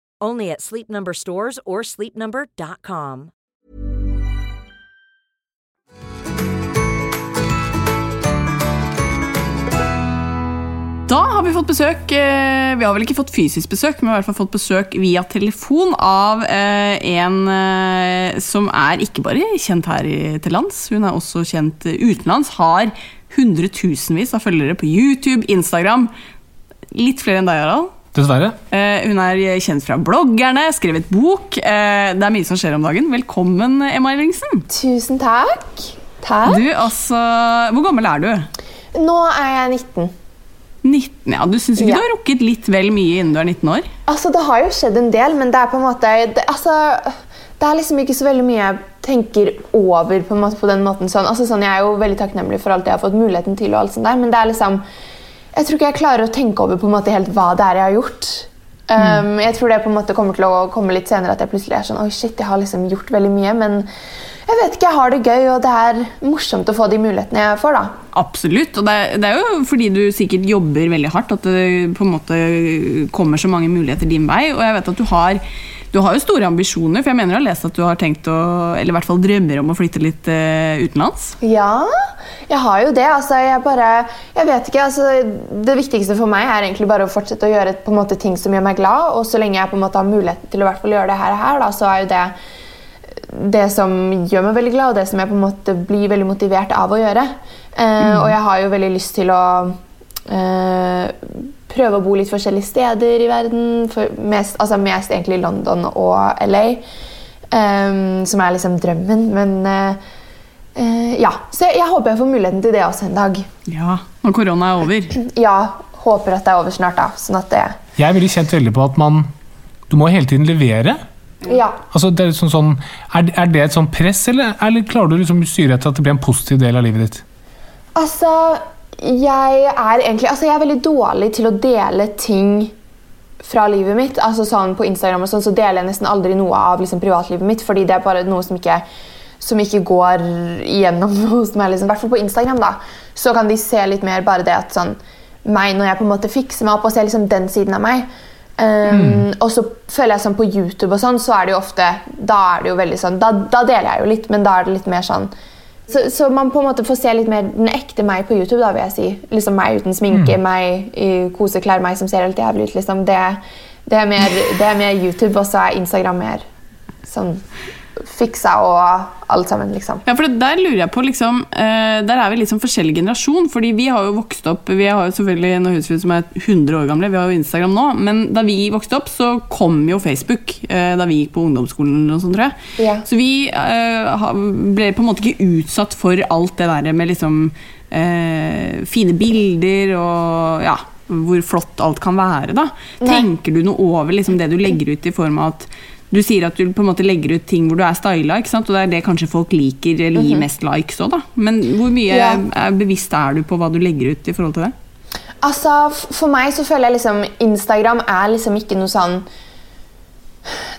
Only at Sleep Number stores or sleepnumber.com. Da har vi fått besøk eh, Vi har vel ikke fått fysisk besøk, men vi har i hvert fall fått besøk via telefon av eh, en eh, som er ikke bare kjent her til lands, hun er også kjent utenlands. Har hundretusenvis av følgere på YouTube, Instagram. Litt flere enn deg, Harald. Dessverre. Eh, hun er kjent fra bloggerne, skrevet bok. Eh, det er mye som skjer om dagen. Velkommen, Emma Ellingsen. Tusen takk. Takk. Du, altså, Hvor gammel er du? Nå er jeg 19. 19, ja, Du syns ikke Ja. du har rukket litt vel mye innen du er 19 år? Altså, Det har jo skjedd en del, men det er på en måte det, altså, det er liksom ikke så veldig mye jeg tenker over på en måte på den måten. Sånn. Altså, sånn, jeg er jo veldig takknemlig for alt jeg har fått muligheten til, og alt sånt der, men det er liksom jeg tror ikke jeg klarer å tenke over på en måte helt hva det er jeg har gjort. Um, jeg tror det på en måte kommer til å komme litt senere, at jeg plutselig er sånn Oi, shit, jeg har liksom gjort veldig mye, men jeg vet ikke, jeg har det gøy, og det er morsomt å få de mulighetene jeg får, da. Absolutt. Og det er, det er jo fordi du sikkert jobber veldig hardt at det på en måte kommer så mange muligheter din vei. Og jeg vet at du har, du har jo store ambisjoner, for jeg mener jeg har lest at du har tenkt å Eller i hvert fall drømmer om å flytte litt uh, utenlands. Ja, jeg har jo det. Altså, jeg bare Jeg vet ikke. Altså, det viktigste for meg er egentlig bare å fortsette å gjøre på en måte, ting som gjør meg glad. Og så lenge jeg på en måte har muligheten til å hvert fall gjøre det her, her da, så er jo det det som gjør meg veldig glad, og det som jeg på en måte blir veldig motivert av å gjøre. Eh, Og jeg har jo veldig lyst til å eh, prøve å bo litt forskjellige steder i verden. For mest, altså mest egentlig London og LA, um, som er liksom drømmen. Men uh, uh, ja, så jeg, jeg håper jeg får muligheten til det også en dag. Ja, Når korona er over. Ja, håper at det er over snart, da. Sånn at det Jeg er veldig kjent veldig på at man Du må hele tiden levere. Ja. Altså, det er, sånn, sånn, er, er det et sånn press, eller, eller klarer du liksom å styre etter at det blir en positiv del av livet ditt? Altså, jeg er egentlig Altså, jeg er veldig dårlig til å dele ting fra livet mitt. Altså sånn På Instagram og sånn, så deler jeg nesten aldri noe av liksom, privatlivet mitt, fordi det er bare noe som ikke som ikke går igjennom hos meg. Liksom. I hvert fall på Instagram. da Så kan de se litt mer bare det at sånn meg når jeg på en måte fikser meg opp og ser liksom den siden av meg. Um, Og så føler jeg sånn på YouTube og sånn, så er det jo ofte Da er det jo veldig sånn Da, da deler jeg jo litt, men da er det litt mer sånn så, så man på en måte får se litt mer den ekte meg på YouTube. da vil jeg si. Liksom Meg uten sminke, meg i koseklær, meg som ser helt jævlig ut. liksom Det, det, er, mer, det er mer YouTube, og så er Instagram mer sånn fiksa og alt sammen, liksom. Ja, for Der lurer jeg på, liksom, eh, der er vi liksom forskjellig generasjon. fordi vi har jo vokst opp Vi har jo selvfølgelig en høres som er 100 år gamle, vi har jo Instagram nå. Men da vi vokste opp, så kom jo Facebook. eh, da vi gikk på ungdomsskolen. og sånt, tror jeg. Ja. Så vi eh, ble på en måte ikke utsatt for alt det der med liksom fine bilder og ja, hvor flott alt kan være. da. Nei. Tenker du noe over liksom, det du legger ut i form av at du sier at du på en måte legger ut ting hvor du er styla, ikke sant? og det er det kanskje folk liker eller gir mest likes òg, da. Men hvor mye Ja. er bevisst er du på hva du legger ut i forhold til det? Altså, For meg så føler jeg liksom Instagram er liksom ikke noe sånn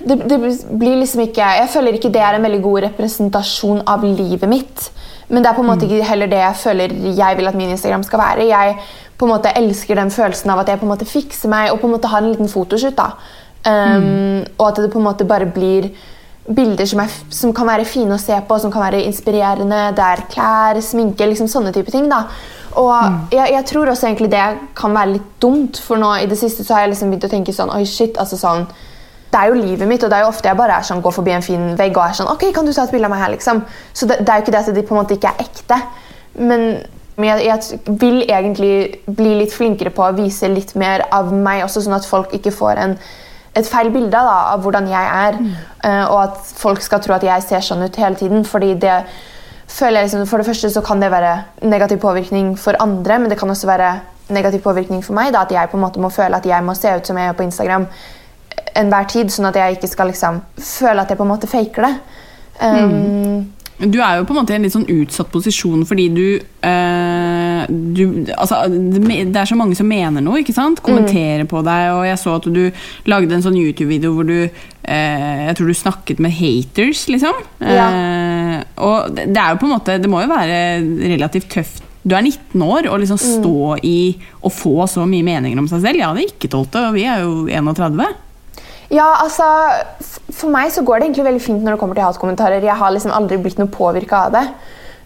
det, det blir liksom ikke Jeg føler ikke det er en veldig god representasjon av livet mitt. Men det er på en måte ikke heller det jeg føler jeg vil at min Instagram skal være. Jeg på en måte elsker den følelsen av at jeg på en måte fikser meg og på en måte har en liten fotoshoot. da. Um, Og at det på en måte bare blir bilder som, er, som kan være fine å se på, som kan være inspirerende. Det er klær, sminke, liksom sånne type ting. da. Og jeg, jeg tror også egentlig det kan være litt dumt, for nå i det siste så har jeg liksom begynt å tenke sånn Oi, shit, altså sånn det er jo livet mitt, og det er jo ofte jeg bare er sånn, går forbi en fin vegg og er sånn Ok, kan du ta et bilde av meg her, liksom? Så det, det er jo ikke det at de på en måte ikke er ekte. Men, men jeg, jeg vil egentlig bli litt flinkere på å vise litt mer av meg også, sånn at folk ikke får en, et feil bilde da, av hvordan jeg er. eh, og at folk skal tro at jeg ser sånn ut hele tiden. fordi det føler jeg liksom, For det første så kan det være negativ påvirkning for andre, men det kan også være negativ påvirkning for meg. da, At jeg på en måte må føle at jeg må se ut som jeg gjør på Instagram enhver tid, sånn at jeg ikke skal liksom føle at jeg på en måte faker det. Um, Du er jo på en måte i en litt sånn utsatt posisjon fordi du, eh, du altså, det er så mange som mener noe, ikke sant? Kommenterer på deg. Og jeg så at du lagde en sånn YouTube-video hvor du eh, Jeg tror du snakket med haters, liksom. Eh, og det, det er jo på en måte Det må jo være relativt tøft. Du er 19 år og liksom stå i å få så mye meninger om seg selv. Jeg hadde ikke tålt det, og vi er jo 31. Ja, altså For meg så går det egentlig veldig fint når det kommer til hatkommentarer. Jeg har liksom aldri blitt noe påvirka av det.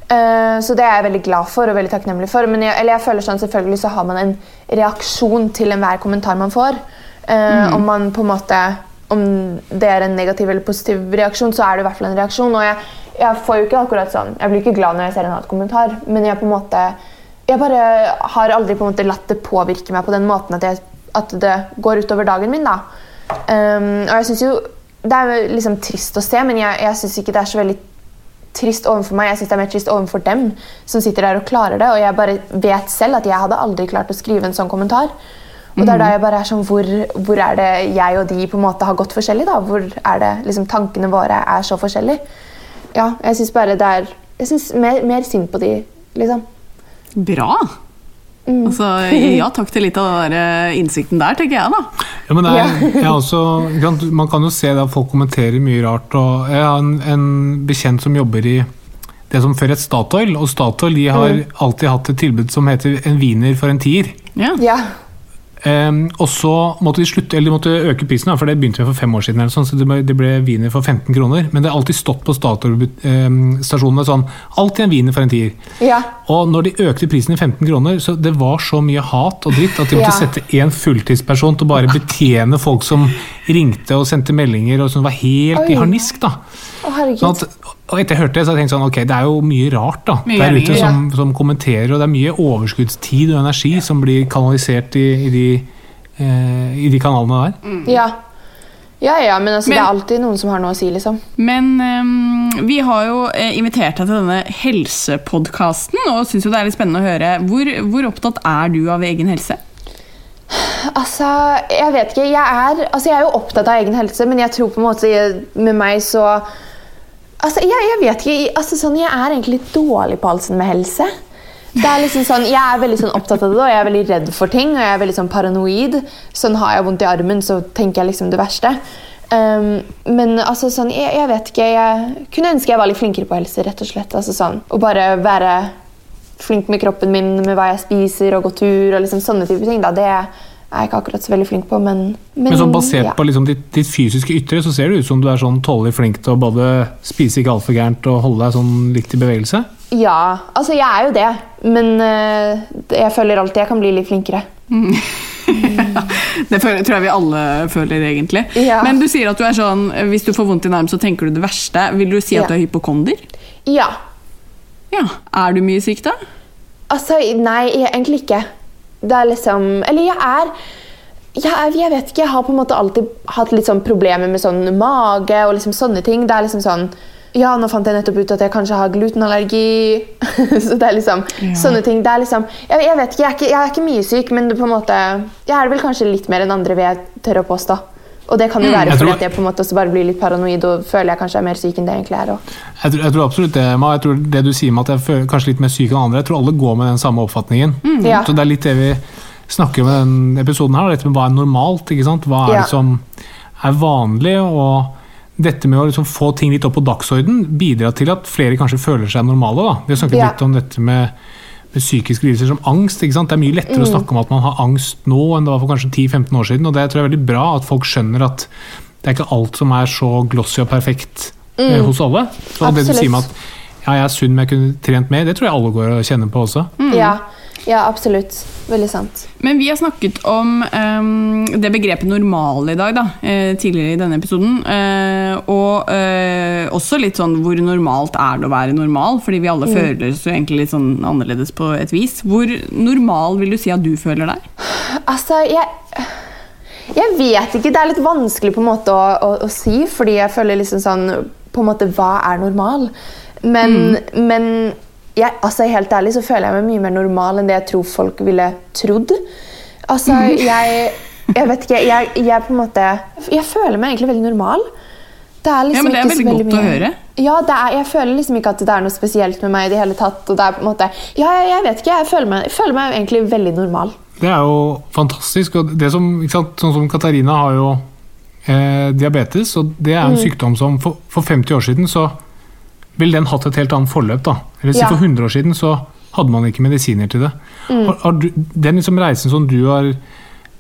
Eh, så det er jeg veldig glad for og veldig takknemlig for. Men jeg, eller jeg føler sånn, selvfølgelig så har man en reaksjon til enhver kommentar man får. Mm. Om man på en måte om det er en negativ eller positiv reaksjon, så er det i hvert fall en reaksjon. Og jeg, jeg får jo ikke akkurat sånn Jeg blir ikke glad når jeg ser en hatkommentar, men jeg på en måte Jeg bare har aldri på en måte latt det påvirke meg på den måten at, jeg, at det går utover dagen min. da. Um, og jeg synes jo Det er liksom trist å se, men jeg, jeg syns ikke det er så veldig trist overfor meg. Jeg synes det er mer trist overfor dem som sitter der og klarer det. Og jeg bare vet selv at jeg hadde aldri klart å skrive en sånn kommentar. Og det er da jeg bare er sånn hvor, hvor er det jeg og de på en måte har gått forskjellig? da? Hvor er det liksom tankene våre er så forskjellige? Ja, jeg syns bare det er Jeg syns mer, mer synd på de, liksom. Bra! Altså, ja takk til litt av den eh, innsikten der, tenker jeg da. Ja, men er, jeg også, man kan jo se det at folk kommenterer mye rart. og Jeg har en, en bekjent som jobber i det som før het Statoil. Og Statoil de har alltid hatt et tilbud som heter en wiener for en tier. Ja. Ja. Ehm, og så måtte de slutte, eller de måtte øke prisen, for det begynte vi for fem år siden. Sånn, så det ble, det ble wiener for 15 kroner. Men det har alltid stått på Statoil-stasjonene sånn alltid en wiener for en tier. ja. Og når de økte prisen i 15 kroner, så det var så mye hat og dritt at de måtte Ja. sette en fulltidsperson til å bare betjene folk som ringte og sendte meldinger og som var helt i harnisk. da. Å. Sånn at, og etter jeg hørte det, så tenkte jeg sånn, ok, det er jo mye rart da, Mye der ute som, som kommenterer, og det er mye overskuddstid og energi som blir kanalisert i, i, de, eh, i de kanalene der. Ja. Ja, ja, men altså, Men- det er alltid noen som har noe å si, liksom. Men um, vi har jo eh, invitert deg til denne helsepodkasten, og syns jo det er litt spennende å høre. Hvor, hvor opptatt er du av egen helse? Altså, jeg vet ikke. Jeg er, altså, jeg er jo opptatt av egen helse, men jeg tror på en måte med meg så Altså, jeg, jeg vet ikke. Altså, sånn, jeg er egentlig litt dårlig på sånn med helse. Det er liksom sånn, Jeg er veldig sånn opptatt av det, og jeg er veldig redd for ting. Og jeg er veldig sånn paranoid. Sånn Har jeg vondt i armen, så tenker jeg liksom det verste. Um, men altså sånn, jeg, jeg vet ikke. Jeg kunne ønske jeg var litt flinkere på helse. rett og slett. Altså sånn, Å bare være flink med kroppen min, med hva jeg spiser, og gå tur og liksom sånne type ting. da, Det er jeg ikke akkurat så veldig flink på, men, men, Men sånn basert ja. på liksom ditt, ditt fysiske ytre, så ser det ut som du er sånn tålelig flink til å både spise ikke altfor gærent og holde deg sånn litt i bevegelse. Ja, altså jeg er jo det. Men uh, jeg føler alltid jeg kan bli litt flinkere. Det føler, tror jeg vi alle føler, egentlig. Ja. Men du sier at du er sånn hvis du får vondt i en arm, så tenker du det verste. Vil du si at Ja. du er hypokonder? Ja. Ja. Er du mye syk, da? Altså, nei, egentlig ikke. Det er liksom Eller jeg er jeg, jeg vet ikke, jeg har på en måte alltid hatt litt sånn problemer med sånn mage og liksom sånne ting. Det er liksom sånn Ja, nå fant jeg nettopp ut at jeg kanskje har glutenallergi. så det er liksom sånne ting. Det er liksom Jeg, jeg vet ikke, jeg ikke, jeg er ikke mye syk, men det på en måte Jeg er vel kanskje litt mer enn andre, vil jeg tørre å påstå. Og det kan jo være mm, fordi at jeg på en måte også bare blir litt paranoid og føler jeg kanskje er mer syk enn det jeg egentlig er. Jeg tror, jeg tror absolutt det, Ma. Jeg tror det du sier med at jeg føler kanskje litt mer syk enn andre, jeg tror alle går med den samme oppfatningen. Ja. Så det er litt det vi snakker om i denne episoden her, dette med hva er normalt, ikke sant? Hva er Ja. det som er vanlig, og dette med å liksom få ting litt opp på dagsorden bidrar til at flere kanskje føler seg normale. Da. Vi har snakket Ja. litt om dette med, med psykiske lidelser som angst. Ikke sant? Det er mye lettere å snakke om at man har angst nå enn det var for kanskje 10-15 år siden, og det tror jeg er veldig bra at folk skjønner at det er ikke alt som er så glossy og perfekt eh, hos alle. Så det du sier med at ja, jeg er sunn, men jeg kunne trent mer, det tror jeg alle går og kjenner på også. Ja, ja, absolutt. Veldig sant. Men vi har snakket om um, det begrepet normal i dag, da, eh, tidligere i denne episoden. Uh, og uh, også litt sånn hvor normalt er det å være normal? Fordi vi alle føler oss jo egentlig litt sånn annerledes på et vis. Hvor normal vil du si at du føler deg? Altså, jeg Jeg vet ikke. Det er litt vanskelig på en måte å, å, å si, fordi jeg føler liksom sånn På en måte, hva er normal? Men, men jeg, altså, helt ærlig så føler jeg meg mye mer normal enn det jeg tror folk ville trodd. Altså, jeg Jeg vet ikke. Jeg, jeg på en måte Jeg føler meg egentlig veldig normal. Det er liksom Ja, men det er veldig veldig godt å høre. Ja, det er, jeg føler liksom ikke at det er noe spesielt med meg i det hele tatt. Og det er på en måte Ja, jeg, jeg vet ikke. Jeg føler meg, jeg føler meg egentlig veldig normal. Det er jo fantastisk. og det som, ikke sant, Sånn som Katarina har jo eh, diabetes, og det er en sykdom som for, for 50 år siden så ville den hatt et helt annet forløp. da. Eller si Ja. For 100 år siden så hadde man ikke medisiner til det. Har, har du, den liksom reisen som du har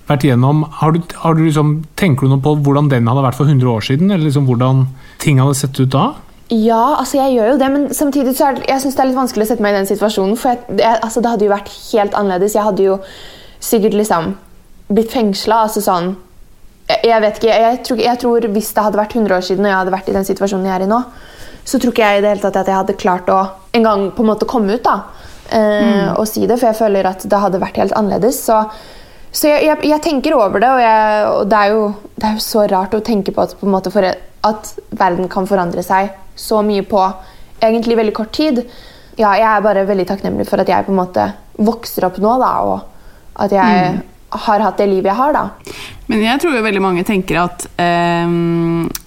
vært igjennom, har du, har du liksom, tenker du noe på hvordan den hadde vært for 100 år siden? Eller liksom hvordan ting hadde sett ut da? Ja, altså jeg gjør jo det, men samtidig så er det, jeg synes det er litt vanskelig å sette meg i den situasjonen. For jeg, det, altså det hadde jo vært helt annerledes. Jeg hadde jo sikkert liksom blitt fengsla. Altså sånn jeg, jeg vet ikke, jeg tror, jeg tror Hvis det hadde vært 100 år siden og jeg hadde vært i den situasjonen jeg er i nå, så tror ikke jeg i det hele tatt at jeg hadde klart å en gang på en måte komme ut da, eh, og si det. For jeg føler at det hadde vært helt annerledes. Så, så jeg, jeg, jeg tenker over det, og, jeg, og det, er jo, det er jo så rart å tenke på at, på måte at verden kan forandre seg så mye på egentlig veldig kort tid. Ja, jeg er bare veldig takknemlig for at jeg på en måte vokser opp nå, da, og at jeg har hatt det livet jeg har. da. Men jeg tror jo veldig mange tenker at, eh,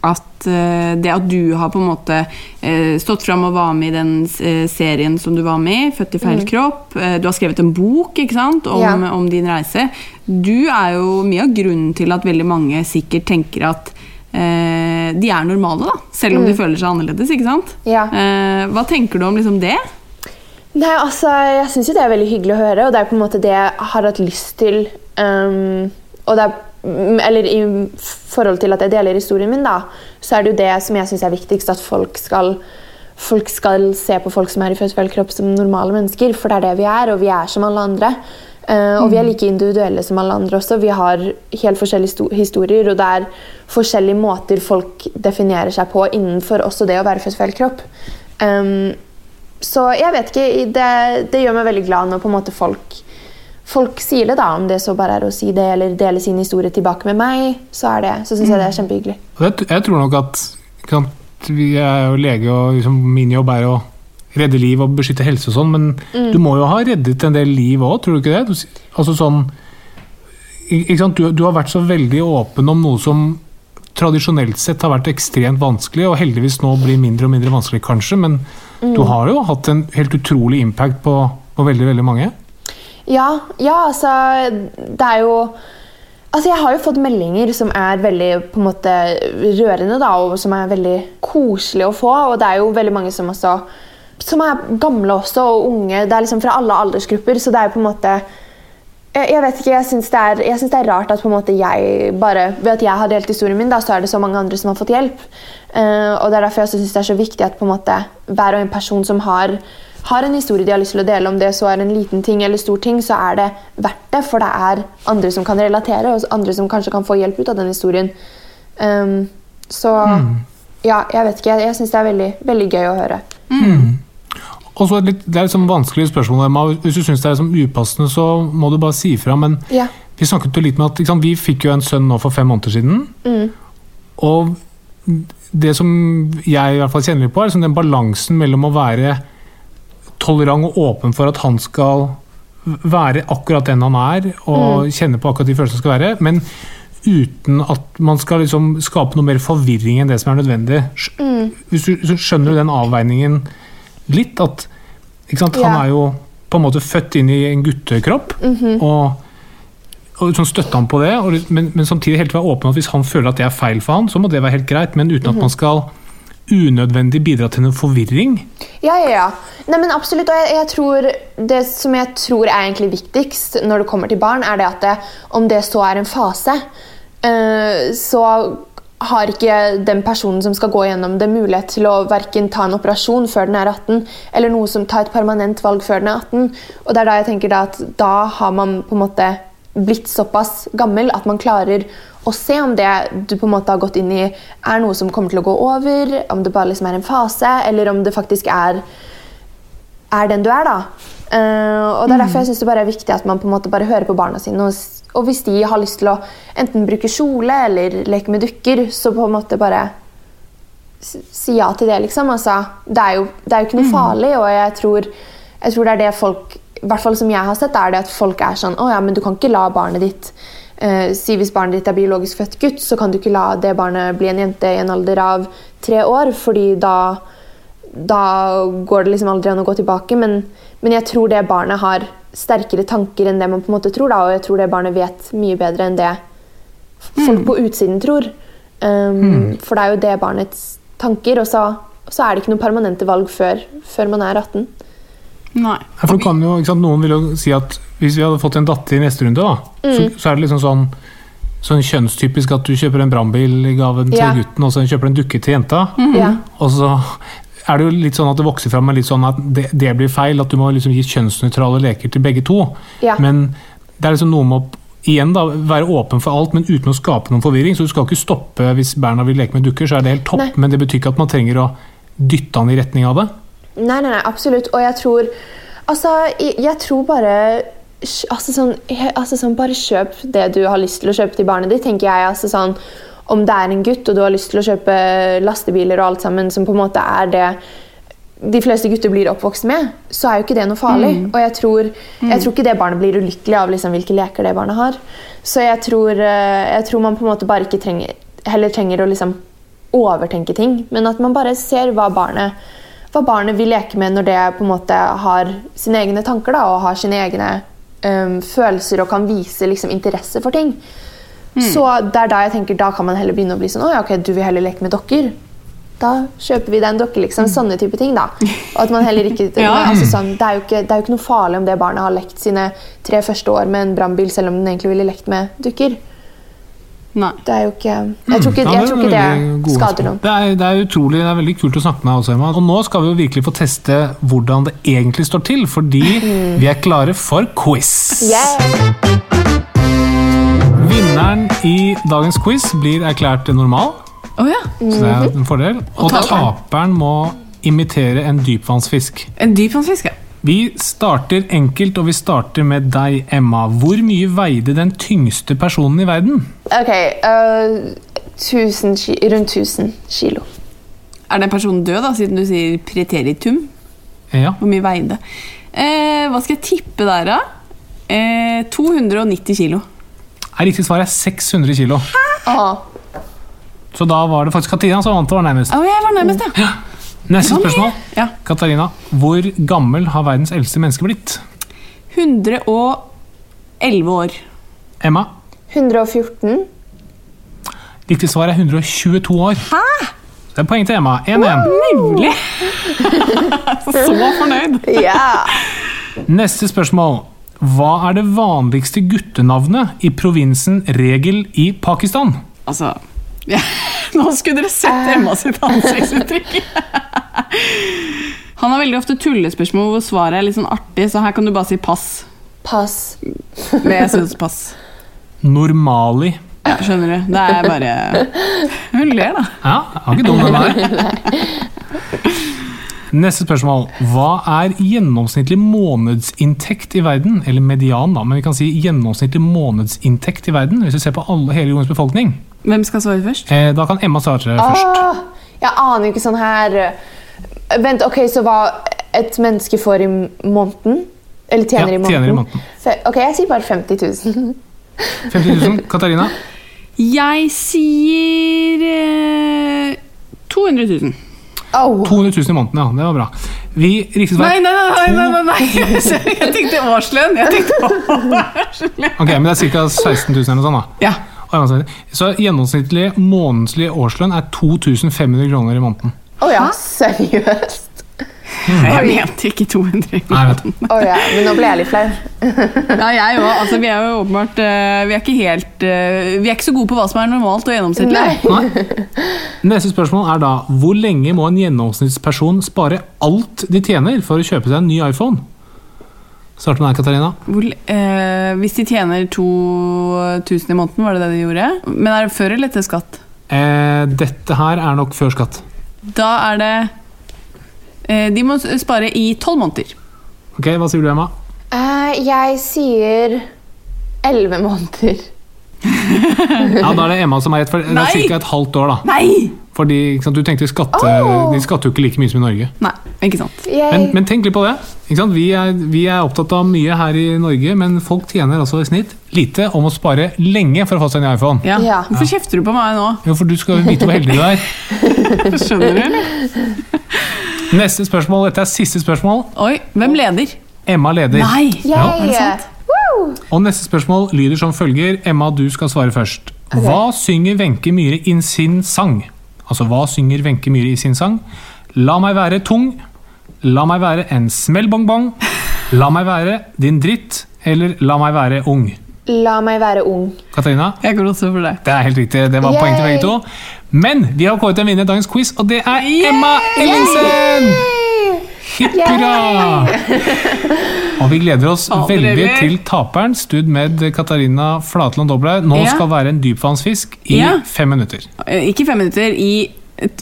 at eh, det at du har på en måte eh, stått fram og var med i den eh, serien som du var med i, 'Født i feil kropp', eh, du har skrevet en bok ikke sant, om, Ja. om din reise. Du er jo mye av grunnen til at veldig mange sikkert tenker at eh, de er normale, da, selv om de føler seg annerledes. ikke sant? Ja. Eh, hva tenker du om liksom det? Nei, altså, Jeg syns det er veldig hyggelig å høre, og det er på en måte det jeg har hatt lyst til. Um, og det er, mm, eller I forhold til at jeg deler historien min, da, så er det jo det som jeg syns er viktigst. At folk skal, folk skal se på folk som er i født kropp, som normale mennesker. For det er det vi er, og vi er som alle andre. Uh, og vi er like individuelle som alle andre også. Vi har helt forskjellige historier, og det er forskjellige måter folk definerer seg på innenfor også det å være født feil kropp. Um, så jeg vet ikke, det, det gjør meg veldig glad når på en måte folk, folk sier det. da, Om det så bare er å si det eller dele sin historie tilbake med meg, så, er det, så syns jeg det er kjempehyggelig. Jeg, tror nok at Vi er jo lege, og liksom, min jobb er å redde liv og beskytte helse og sånn, men du må jo ha reddet en del liv òg, tror du ikke det? Du, altså sånn ikke sant? Du, du har vært så veldig åpen om noe som tradisjonelt sett har vært ekstremt vanskelig, og heldigvis nå blir mindre og mindre vanskelig, kanskje, men du har jo hatt en helt utrolig impact på, på veldig, veldig mange. Ja, ja, altså Det er jo Altså, Jeg har jo fått meldinger som er veldig på en måte rørende, da, og som er veldig koselige å få. Og det er jo veldig mange som også som er gamle også, og unge. Det er liksom fra alle aldersgrupper. Så det er jo på en måte jeg, jeg vet ikke, jeg syns det, det er rart at på en måte jeg bare Ved at jeg har delt historien min, da, så er det så mange andre som har fått hjelp. Uh, og Det er derfor jeg syns det er så viktig at på en måte hver og en person som har, har en historie de har lyst til å dele, om det så er en liten ting eller stor ting, så er det verdt det. For det er andre som kan relatere, og andre som kanskje kan få hjelp ut av den historien. Um, så ja, jeg vet ikke. Jeg, jeg syns det er veldig, veldig gøy å høre. Og så et litt, Det er et sånn vanskelig spørsmål, Emma. Hvis du syns det er sånn upassende, så må du bare si ifra. Men Ja. vi snakket jo litt med at sant, vi fikk jo en sønn nå for fem måneder siden. Og det som jeg i hvert fall kjenner litt på, er liksom den balansen mellom å være tolerant og åpen for at han skal være akkurat den han er, og kjenne på akkurat de følelsene skal være, men uten at man skal liksom skape noe mer forvirring enn det som er nødvendig. Sk- Hvis du, skjønner du den avveiningen litt? At ikke sant, han Ja. er jo på en måte født inn i en guttekropp, og, og sånn støtte han på det, og, men, men samtidig helt være åpen at hvis han føler at det er feil for han, så må det være helt greit, men uten at man skal unødvendig bidra til noe forvirring. Ja, ja, ja. Nei, men absolutt. Og jeg, jeg tror, det som jeg tror er egentlig viktigst når det kommer til barn, er det at det, om det så er en fase, øh, så har ikke den personen som skal gå gjennom det, mulighet til å verken ta en operasjon før den er 18, eller noe som tar et permanent valg før den er 18. Og det er da jeg tenker da at da har man på en måte blitt såpass gammel at man klarer å se om det du på en måte har gått inn i, er noe som kommer til å gå over, om det bare liksom er en fase, eller om det faktisk er, er den du er. da. Uh, og Det er derfor jeg synes det bare er viktig at man på en måte bare hører på barna sine. Og, og hvis de har lyst til å enten bruke kjole eller leke med dukker, så på en måte bare si ja til det, liksom. Altså, det, er jo, det er jo ikke noe farlig, og jeg tror, jeg tror det er det folk i hvert fall som jeg har sett, er det at folk er sånn Å ja, men du kan ikke la barnet ditt eh, Si hvis barnet ditt er biologisk født gutt, så kan du ikke la det barnet bli en jente i en alder av tre år, fordi da da går det liksom aldri an å gå tilbake. Men, men jeg tror det barnet har sterkere tanker enn det man på en måte tror. Da, og jeg tror det barnet vet mye bedre enn det folk på utsiden tror. Um, For det er jo det barnets tanker. Og så, så er det ikke noen permanente valg før, før man er 18. Nei. Ja, For du kan jo, ikke sant, Noen vil jo si at hvis vi hadde fått en datter i neste runde, da, Mm. så, så er det liksom sånn Sånn kjønnstypisk at du kjøper en brannbil i gaven til Ja. gutten, og så kjøper du en dukke til jenta. Ja. Og så er det jo litt sånn at det vokser fram med litt sånn at det, det blir feil, at du må liksom gi kjønnsnøytrale leker til begge to. Ja. Men det er liksom noe med å igjen da, være åpen for alt, men uten å skape noen forvirring. Så du skal ikke stoppe hvis Berna vil leke med dukker, så er det helt topp. Nei. Men det betyr ikke at man trenger å dytte han i retning av det. Nei, nei, nei, absolutt. Og jeg tror Altså, jeg, tror bare altså sånn, altså sånn, Bare kjøp det du har lyst til å kjøpe til barnet ditt, tenker jeg. altså sånn Om det er en gutt og du har lyst til å kjøpe lastebiler og alt sammen, som på en måte er det de fleste gutter blir oppvokst med, så er jo ikke det noe farlig. Og jeg tror, jeg tror ikke det barnet blir ulykkelig av liksom, hvilke leker det barnet har. Så jeg tror, eh, jeg tror man på en måte bare ikke trenger, heller trenger å liksom overtenke ting, men at man bare ser hva barnet, hva barnet vil leke med når det på en måte har sine egne tanker da, og har sine egne um, følelser og kan vise liksom, interesse for ting. Så det er da jeg tenker, da kan man heller begynne å bli sånn Å ja, ok, du vil heller leke med dokker. Da kjøper vi den en dokke. liksom, Sånne type ting. da. Og at man heller ikke, Ja. altså, sånn, det, er ikke, det er jo ikke noe farlig om det barnet har lekt sine tre første år med en brannbil, selv om den egentlig ville lekt med dukker. Nei. Det er jo ikke Jeg tror ikke, Ja, jeg tror ikke det skader noen. Det er, det er utrolig, det er veldig kult å snakke med deg også, Emma. Og nå skal vi jo virkelig få teste hvordan det egentlig står til, fordi vi er klare for quiz. Yeah. Vinneren i dagens quiz blir erklært normal, Å ja. så det er en fordel. Og taperen må imitere en dypvannsfisk. En dypvannsfisk, ja. Vi starter enkelt, og vi starter med deg, Emma. Hvor mye veide den tyngste personen i verden? Ok, uh, tusen, rundt 1000 kilo. Er den personen død, da, siden du sier preteritum? Ja. Hvor mye veide? Uh, hva skal jeg tippe der, da? Uh, 290 kilo. Er Riktig svar er 600 kilo. Hæ? Aha. Så da var det faktisk Katina som vant og var nærmest. Å, jeg var nærmest, ja. ja. Neste spørsmål. ja. Katarina, hvor gammel har verdens eldste menneske blitt? 111 år. Emma, 114. riktig svar er 122 år. Hæ? Det er poeng til Emma. 1-1. Nemlig! Så fornøyd. Ja. Neste spørsmål. Hva er det vanligste guttenavnet i provinsen Regel i Pakistan? Altså ja. Nå skulle dere sett Emma sitt ansiktsuttrykk. Han har veldig ofte tullespørsmål hvor svaret er litt sånn artig, så her kan du bare si pass. Pass. Men jeg syns pass. Normali. Ja, skjønner du? Det er bare Hun ler, da. Ja, jeg har ikke dum den der. Neste spørsmål. Hva er gjennomsnittlig månedsinntekt i verden? Eller median, da, men vi kan si gjennomsnittlig månedsinntekt i verden. Hvis vi ser på alle, hele jordens befolkning. Hvem skal svare først? Eh, da kan Emma svare først. Åh, jeg aner ikke sånn her Vent, ok, så hva et menneske får i måneden? Eller tjener, Ja, i, måneden? tjener i måneden. Ok, jeg sier bare 50 000. 50 000. Katarina? Jeg sier eh, 200 000. Oh. 200 000 i måneden, ja. Det var bra. Vi, riktig svar. Nei, nei, nei! nei, nei, nei. Jeg tenkte årslønn. Jeg tenkte årslønn. Ok, men det er ca. 16 000 eller noe sånt, da. Ja. Så gjennomsnittlig månedslig årslønn er 2500 kroner i måneden. Å ja, seriøst? Jeg mente ikke 200. kroner. Oh, ja, men nå ble jeg litt flau. Ja, jeg òg. Altså, vi er jo åpenbart eh, Vi er ikke helt eh, Vi er ikke så gode på hva som er normalt og gjennomsnittlig. Nei. Neste spørsmål er da Hvor lenge må en gjennomsnittsperson spare alt de tjener for å kjøpe seg en ny iPhone? Start med deg, Katarina. Hvor, eh, hvis de tjener 2000 i måneden, var det det de gjorde? Men er det før eller etter skatt? Eh, dette her er nok før skatt. Da er det eh, De må spare i tolv måneder. Ok, Hva sier du, Emma? Uh, jeg sier elleve måneder. Ja, Da er det Emma som er rett, for det er ca. et halvt år. da Nei! Fordi ikke sant, du tenkte skatte, oh. De skatter jo ikke like mye som i Norge. Nei, ikke sant. Men, men tenk litt på det. Ikke sant? Vi, er, vi er opptatt av mye her i Norge, men folk tjener altså i snitt lite om å spare lenge for å få seg en iPhone. Ja. Ja. Hvorfor kjefter du på meg nå? Jo, for du skal vite hvor heldig du er. Skjønner du, eller? Neste spørsmål, dette er siste spørsmål. Oi, hvem leder? Emma leder. Nei! Ja, er det sant? Og neste spørsmål lyder som følger. Emma, du skal svare først. Hva synger Wenche Myhre i sin sang? Altså, hva synger Wenche Myhre i sin sang? La meg være tung. La meg være en smellbongbong. La meg være din dritt. Eller la meg være ung. La meg være ung. Katarina? Jeg går også for det. Det er helt riktig. Det var Yay! poeng til begge to. Men vi har kåret en vinner i dagens quiz, og det er Emma Ellingsen! Hipp hurra! Og vi gleder oss Aldri. veldig til taperen, stud med Katarina Flatland Doblaug. Nå Ja. skal være en dypvannsfisk i Ja. fem minutter. Eh, Ikke fem minutter, i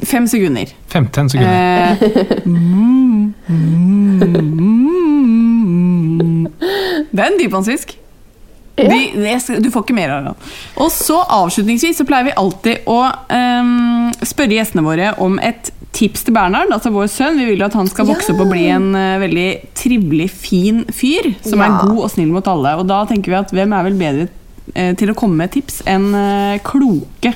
fem sekunder. 15 sekunder. Eh, mm, mm, Det er en dypvannsfisk. De, du får ikke mer av den. Og så avslutningsvis så pleier vi alltid å um, spørre gjestene våre om et tips til Bernhard, altså vår sønn. Vi vil jo at han skal vokse opp og bli en uh, veldig trivelig, fin fyr som Ja. er god og snill mot alle. Og da tenker vi at hvem er vel bedre uh, til å komme med tips enn uh, kloke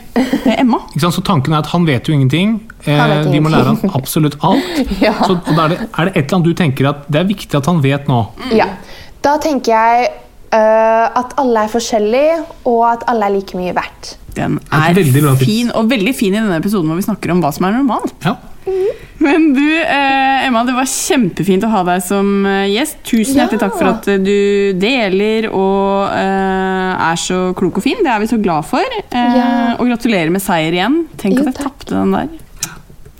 Emma? Ikke sant? Så tanken er at han vet jo ingenting. Eh, vet vi må lære han absolutt alt. Ja. Så da er, det, er det et eller annet du tenker at det er viktig at han vet nå? Ja. Da tenker jeg at alle er forskjellige, og at alle er like mye verdt. Den er er fin, og veldig fin i denne episoden hvor vi snakker om hva som er normalt. Ja. Men du, eh, Emma, det var kjempefint å ha deg som eh, gjest. Tusen Ja. hjertelig takk for at eh, du deler og eh, er så klok og fin. Det er vi så glad for. Eh, Ja. Og gratulerer med seier igjen. Tenk Jo, at jeg takk. tapte den der.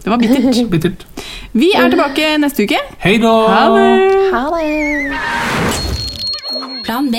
Det var bittert. Bittert. Vi er tilbake neste uke. Hei da! Ha det! Ha det! Plan B.